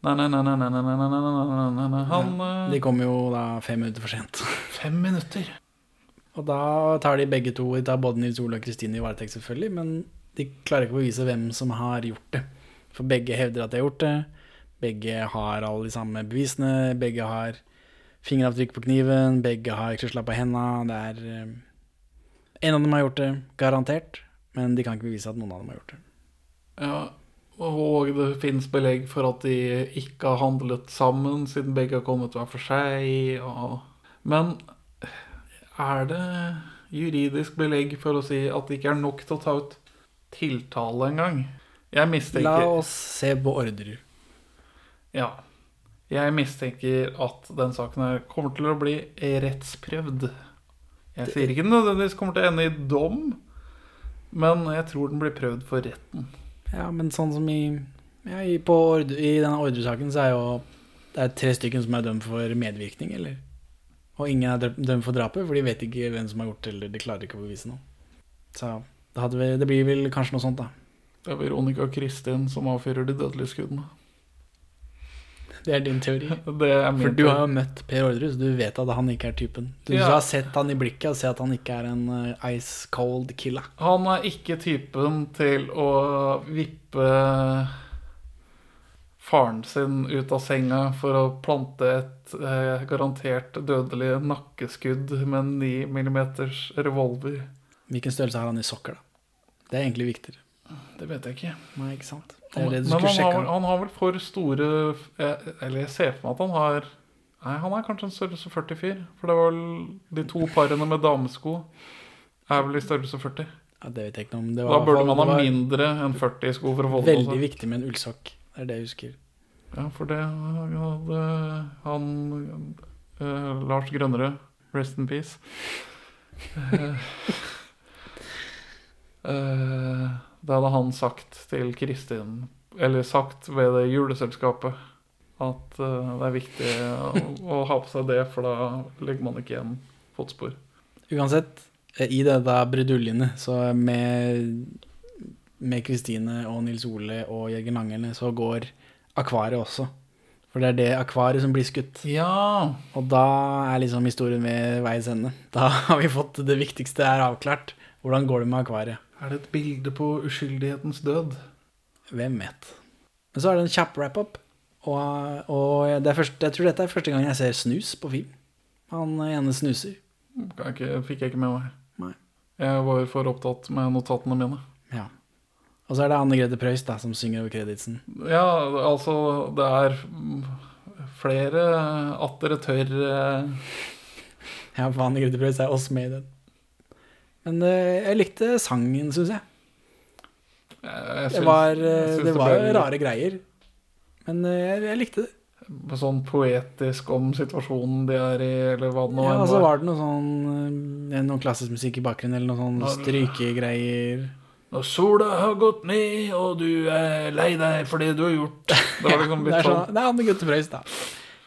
Hanne De kom jo da fem minutter for sent. Fem minutter? Og da tar de begge to, de tar både Nils Ole og Kristine i varetekt, selvfølgelig, men de klarer ikke å bevise hvem som har gjort det. For begge hevder at de har gjort det. Begge har alle de samme bevisene. Begge har fingeravtrykk på kniven. Begge har krysla på henda. Det er en av dem har gjort det, garantert, men de kan ikke bevise at noen av dem har gjort det. Ja, og det fins belegg for at de ikke har handlet sammen, siden begge har kommet hver for seg. Og... Men er det juridisk belegg for å si at det ikke er nok til å ta ut tiltale engang? Jeg mistenker La oss se på ordrer. Ja. Jeg mistenker at den saken her kommer til å bli rettsprøvd. Jeg sier ikke nødvendigvis kommer til å ende i dom, men jeg tror den blir prøvd for retten. Ja, men sånn som i, ja, i, på ord, I denne ordresaken så er jo det er tre stykker som er dømt for medvirkning, eller? Og ingen er dømt- for drapet, for de vet ikke hvem som har gjort det, eller de klarer ikke å bevise noe. Så det, hadde vi, det blir vel kanskje noe sånt, da. Det er Veronica Kristin som avfyrer de dødelige skuddene. Det er din teori. [LAUGHS] Det er For du har jo møtt Per Orderud, så du vet at han ikke er typen. Du Ja. har sett han i blikket og ser at han ikke er en eh, ice cold killer. Han er ikke typen til å vippe faren sin ut av senga for å plante et eh, garantert dødelig nakkeskudd med en 9 millimeters revolver. Hvilken størrelse har han i sokker, da? Det er egentlig viktigere. Det vet jeg ikke. Nei, ikke sant? Det er det du Men skulle han har, sjekke. vel- han har vel for store eh, Eller jeg ser for meg at han har Nei, han er kanskje en størrelse 44. For det var vel de to parene med damesko er vel i størrelse 40. Ja, det vet jeg ikke noe om. Det Da var, i burde hvert man ha det var mindre enn 40 sko for å holde på Veldig seg. viktig med en ullsokk. Det er det jeg husker. Ja, for det hadde han eh, Lars Grønnerød, rest in peace. [LAUGHS] Eh, eh, det hadde han sagt til Kristin, eller sagt ved det juleselskapet, at uh, det er viktig å, å ha på seg det, for da legger man ikke igjen fotspor. Uansett, eh, i dette bruduljene, så med med Kristine og Nils Ole og Jørgen Langerne, så går akvariet også. For det er det akvariet som blir skutt. Ja. Og da er liksom historien ved veis ende. Da har vi fått det viktigste er avklart. Hvordan går det med akvariet? Er det et bilde på uskyldighetens død? Hvem vet. Men så er det en kjapp wrap-up. Og, og det først, jeg tror dette er første gang jeg ser snus på film. Han ene snuser. Ikke, fikk jeg ikke med meg. Nei. Jeg var for opptatt med notatene mine. Ja. Og så er det Anne Grete Preus da, som synger over kreditsen. Ja, altså Det er flere atter dere tør eh, Ja, for Anne Grete Preus er også med i den. Men eh, jeg likte sangen, syns jeg. jeg syns- Det var, jeg eh, syns det ble rare greier. Men eh, jeg, jeg likte det. Sånn poetisk om situasjonen de er i, eller hva det nå Ja, altså så var det noe sånn Noen Noe klassisk musikk i bakgrunnen, eller noe sånn strykegreier. Når sola har gått ned, og du er lei deg for det du har gjort. [LAUGHS] Det var liksom det litt er sånn, sånn. det er Anne Gutte Preus, da.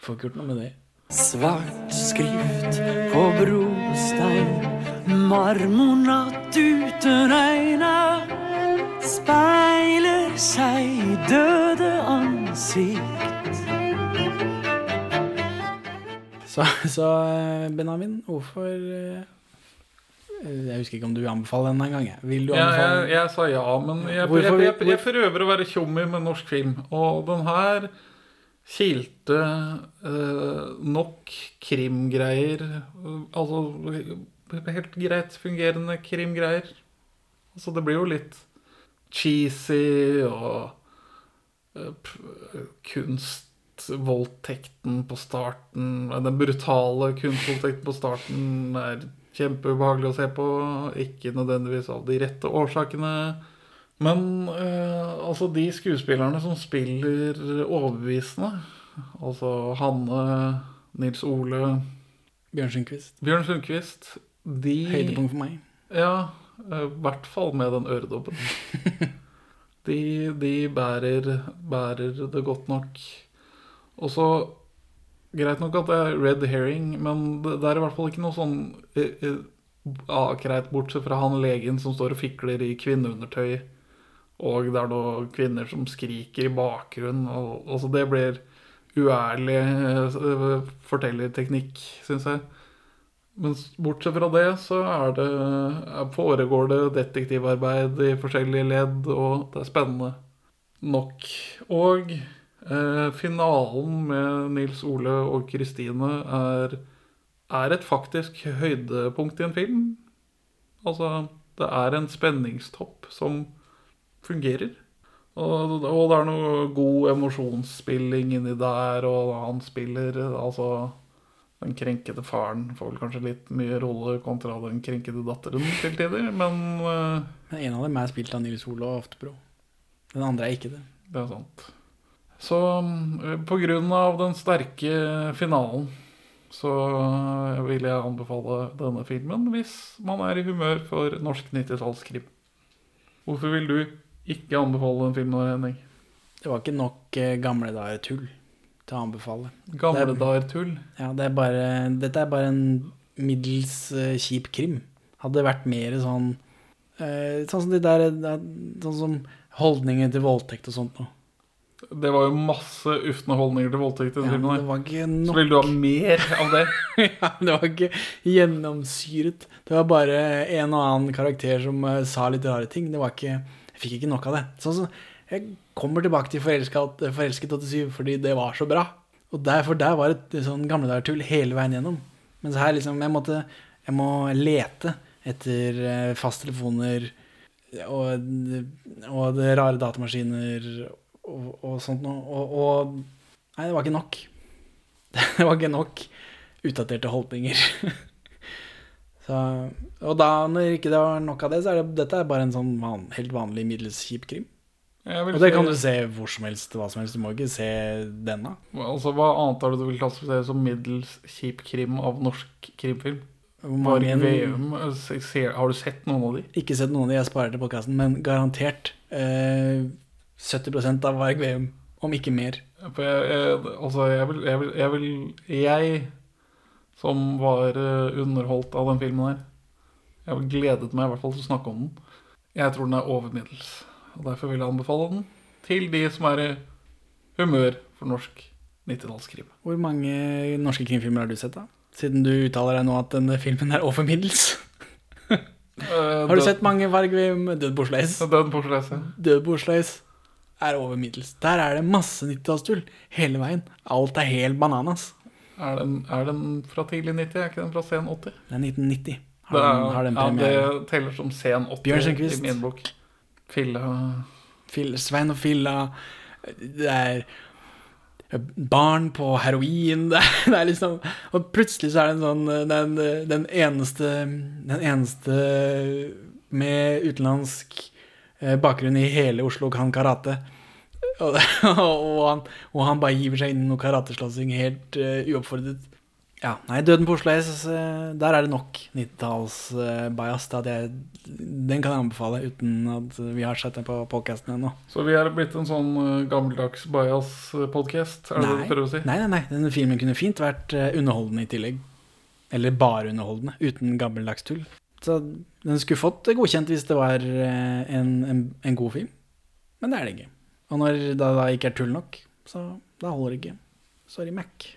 Får ikke gjort noe med det. Svart skrift på brostein Marmornatt uten øyne Speiler seg i døde ansikt Så, så eh, Benjamin, hvorfor eh, Jeg husker ikke om du anbefaler den engang. Vil du Ja, anbefale jeg, jeg sa ja, men jeg, jeg, Hvorfor- jeg, jeg, prøver å være tjommi med norsk film. Og den her kilte eh, nok krimgreier. eh, Altså helt greit fungerende krimgreier. Altså det blir jo litt cheesy og eh, kunstvoldtekten på starten Den brutale kunstvoldtekten på starten er kjempeubehagelig å se på. Ikke nødvendigvis av de rette årsakene. Men eh, altså de skuespillerne som spiller overbevisende, altså Hanne, Nils Ole Bjørn Sundquist. Bjørn Sundquist de Høydepunkt for meg. Ja, eh, i hvert fall med den øredobben. [LAUGHS] de, de bærer, bærer det godt nok. Og så Greit nok at det er red herring, men det, det er i hvert fall ikke noe sånn eh, eh, ah, greit, bortsett fra han legen som står og fikler i kvinneundertøy Og det er noen kvinner som skriker i bakgrunnen. Og, altså det blir uærlig eh, fortellerteknikk, syns jeg. Men bortsett fra det så det, foregår det detektivarbeid i forskjellige ledd, og det er spennende nok. Og eh, finalen med Nils Ole og Kristine er, er et faktisk høydepunkt i en film. Altså, det er en spenningstopp som fungerer. Og, og det er noe god emosjonsspilling inni der, og han spiller altså Den krenkede faren får vel kanskje litt mye rolle kontra den krenkede datteren til tider, men uh, en av dem er spilt av Nils og Oftebro. Den andre er ikke det. Det er sant. Så eh, på grunn av den sterke finalen så eh, vil jeg anbefale denne filmen hvis man er i humør for norsk 90-tallskrim. Hvorfor vil du ikke anbefale den filmen, Henning? Det var ikke nok gamle dager tull til å anbefale. Gamle er- dager tull? Ja, det er bare, dette er bare en middels uh, kjip krim. Hadde det vært mer sånn uh, Sånn som de der eh, Sånn som holdninger til voldtekt og sånt noe. Det var jo masse ufne holdninger til voldtekt i den Ja, filmen. det var ikke Så nok. du ha mer av det? [LAUGHS] ja, det var ikke gjennomsyret. Det var bare en og annen karakter som uh, sa litt rare ting. Det var ikke, jeg fikk ikke nok av det. Sånn som Jeg kommer tilbake til Forelsket, Forelsket 87 fordi det var så bra. Og derfor der var et sånn gamledagertull hele veien gjennom. Mens her liksom Jeg måtte Jeg må lete etter eh, fasttelefoner og, og rare datamaskiner og, og sånt noe. Og, og Nei, det var ikke nok. [LAUGHS] Det var ikke nok utdaterte holdninger. [LAUGHS] så, og da, når ikke det var nok av det, så er det, dette er bare en sånn van, helt vanlig middels kjip krim. Og det kan du se hvor som helst, hva som helst. Du må ikke se denne. Altså, Hva annet er det du vil klassifisere som middels kjip krim av norsk krimfilm? Mange- Veum, eh, har du sett noen av de? Ikke sett noen av de jeg sparer til podkasten, men garantert eh, 70% av Varg VM, om ikke mer. For jeg, jeg, altså, jeg vil, jeg, vil, jeg vil Jeg, som var eh, underholdt av den filmen her Jeg gledet meg i hvert fall til å snakke om den. Jeg tror den er over middels. Og Derfor vil jeg anbefale den til de som er i humør for norsk 90-tallskrim. Hvor mange norske krimfilmer har du sett, da? Siden du uttaler deg nå at denne filmen er over middels. [LAUGHS] har du sett mange Varg Veum? Død på Død på ja. Død på er over middels. Der er det masse 90-tallstull hele veien. Alt er helt bananas. Er den, er den fra tidlig 90? Er ikke den fra sen 80? Det er 1990. Har Det, den, er, har den ja, det teller som sen 80 Bjørn i min bok. Fille Fil- Svein og Filla. Det er barn på heroin. [LAUGHS] Det er, det er liksom Og plutselig så er det en sånn Den, den eneste Den eneste med utenlandsk eh, bakgrunn i hele Oslo kan karate. Og, [LAUGHS] og, han, og han bare giver seg inn i noe karateslåssing helt uh, uoppfordret. Ja, nei, Døden på Oslo S, eh, der er det nok 90-talls-bias. den kan jeg anbefale uten at vi har sett den på podkasten ennå. Så vi er blitt en sånn eh, gammeldags bias-podkast, er det det du prøver å si? Nei, nei, nei. Denne filmen kunne fint vært eh, underholdende i tillegg. Eller bare underholdende, uten gammeldags tull. Så den skulle fått godkjent hvis det var eh, en, en, en god film. Men det er det ikke. Og når det da ikke er tull nok, så da holder det ikke. Sorry, Mac.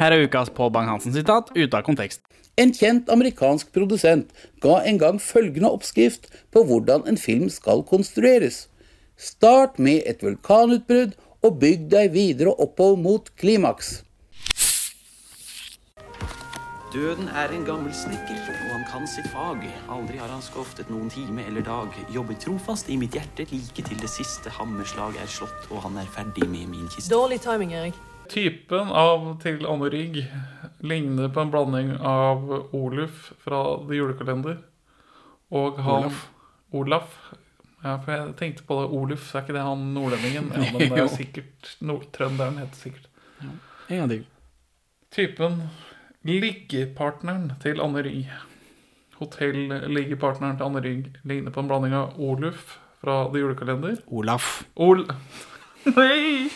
Her er ukas Pål Bang-Hansen-sitat ute av kontekst. En kjent amerikansk produsent ga en gang følgende oppskrift på hvordan en film skal konstrueres. Start med et vulkanutbrudd og bygg deg videre oppover mot klimaks. Døden er en gammel snekker, og han kan sitt fag. Aldri har han skoftet noen time eller dag. Jobber trofast i mitt hjerte like til det siste hammerslag er slått, og han er ferdig med min kiste. Dårlig timing, Erik. Typen av til Anne Rigg ligner på en blanding av Oluf fra The Julekalender og han Olaf. Olaf. Ja, for jeg tenkte på det. Oluf, er ikke det han nordlendingen? Ja, men [LAUGHS] det er sikkert nord trønderen heter sikkert. Ja. En gang til. Typen liggepartneren til Anne Rigg. Hotell-liggepartneren til Anne Rigg ligner på en blanding av Oluf fra The Julekalender Olaf. Ol... [LAUGHS] Nei!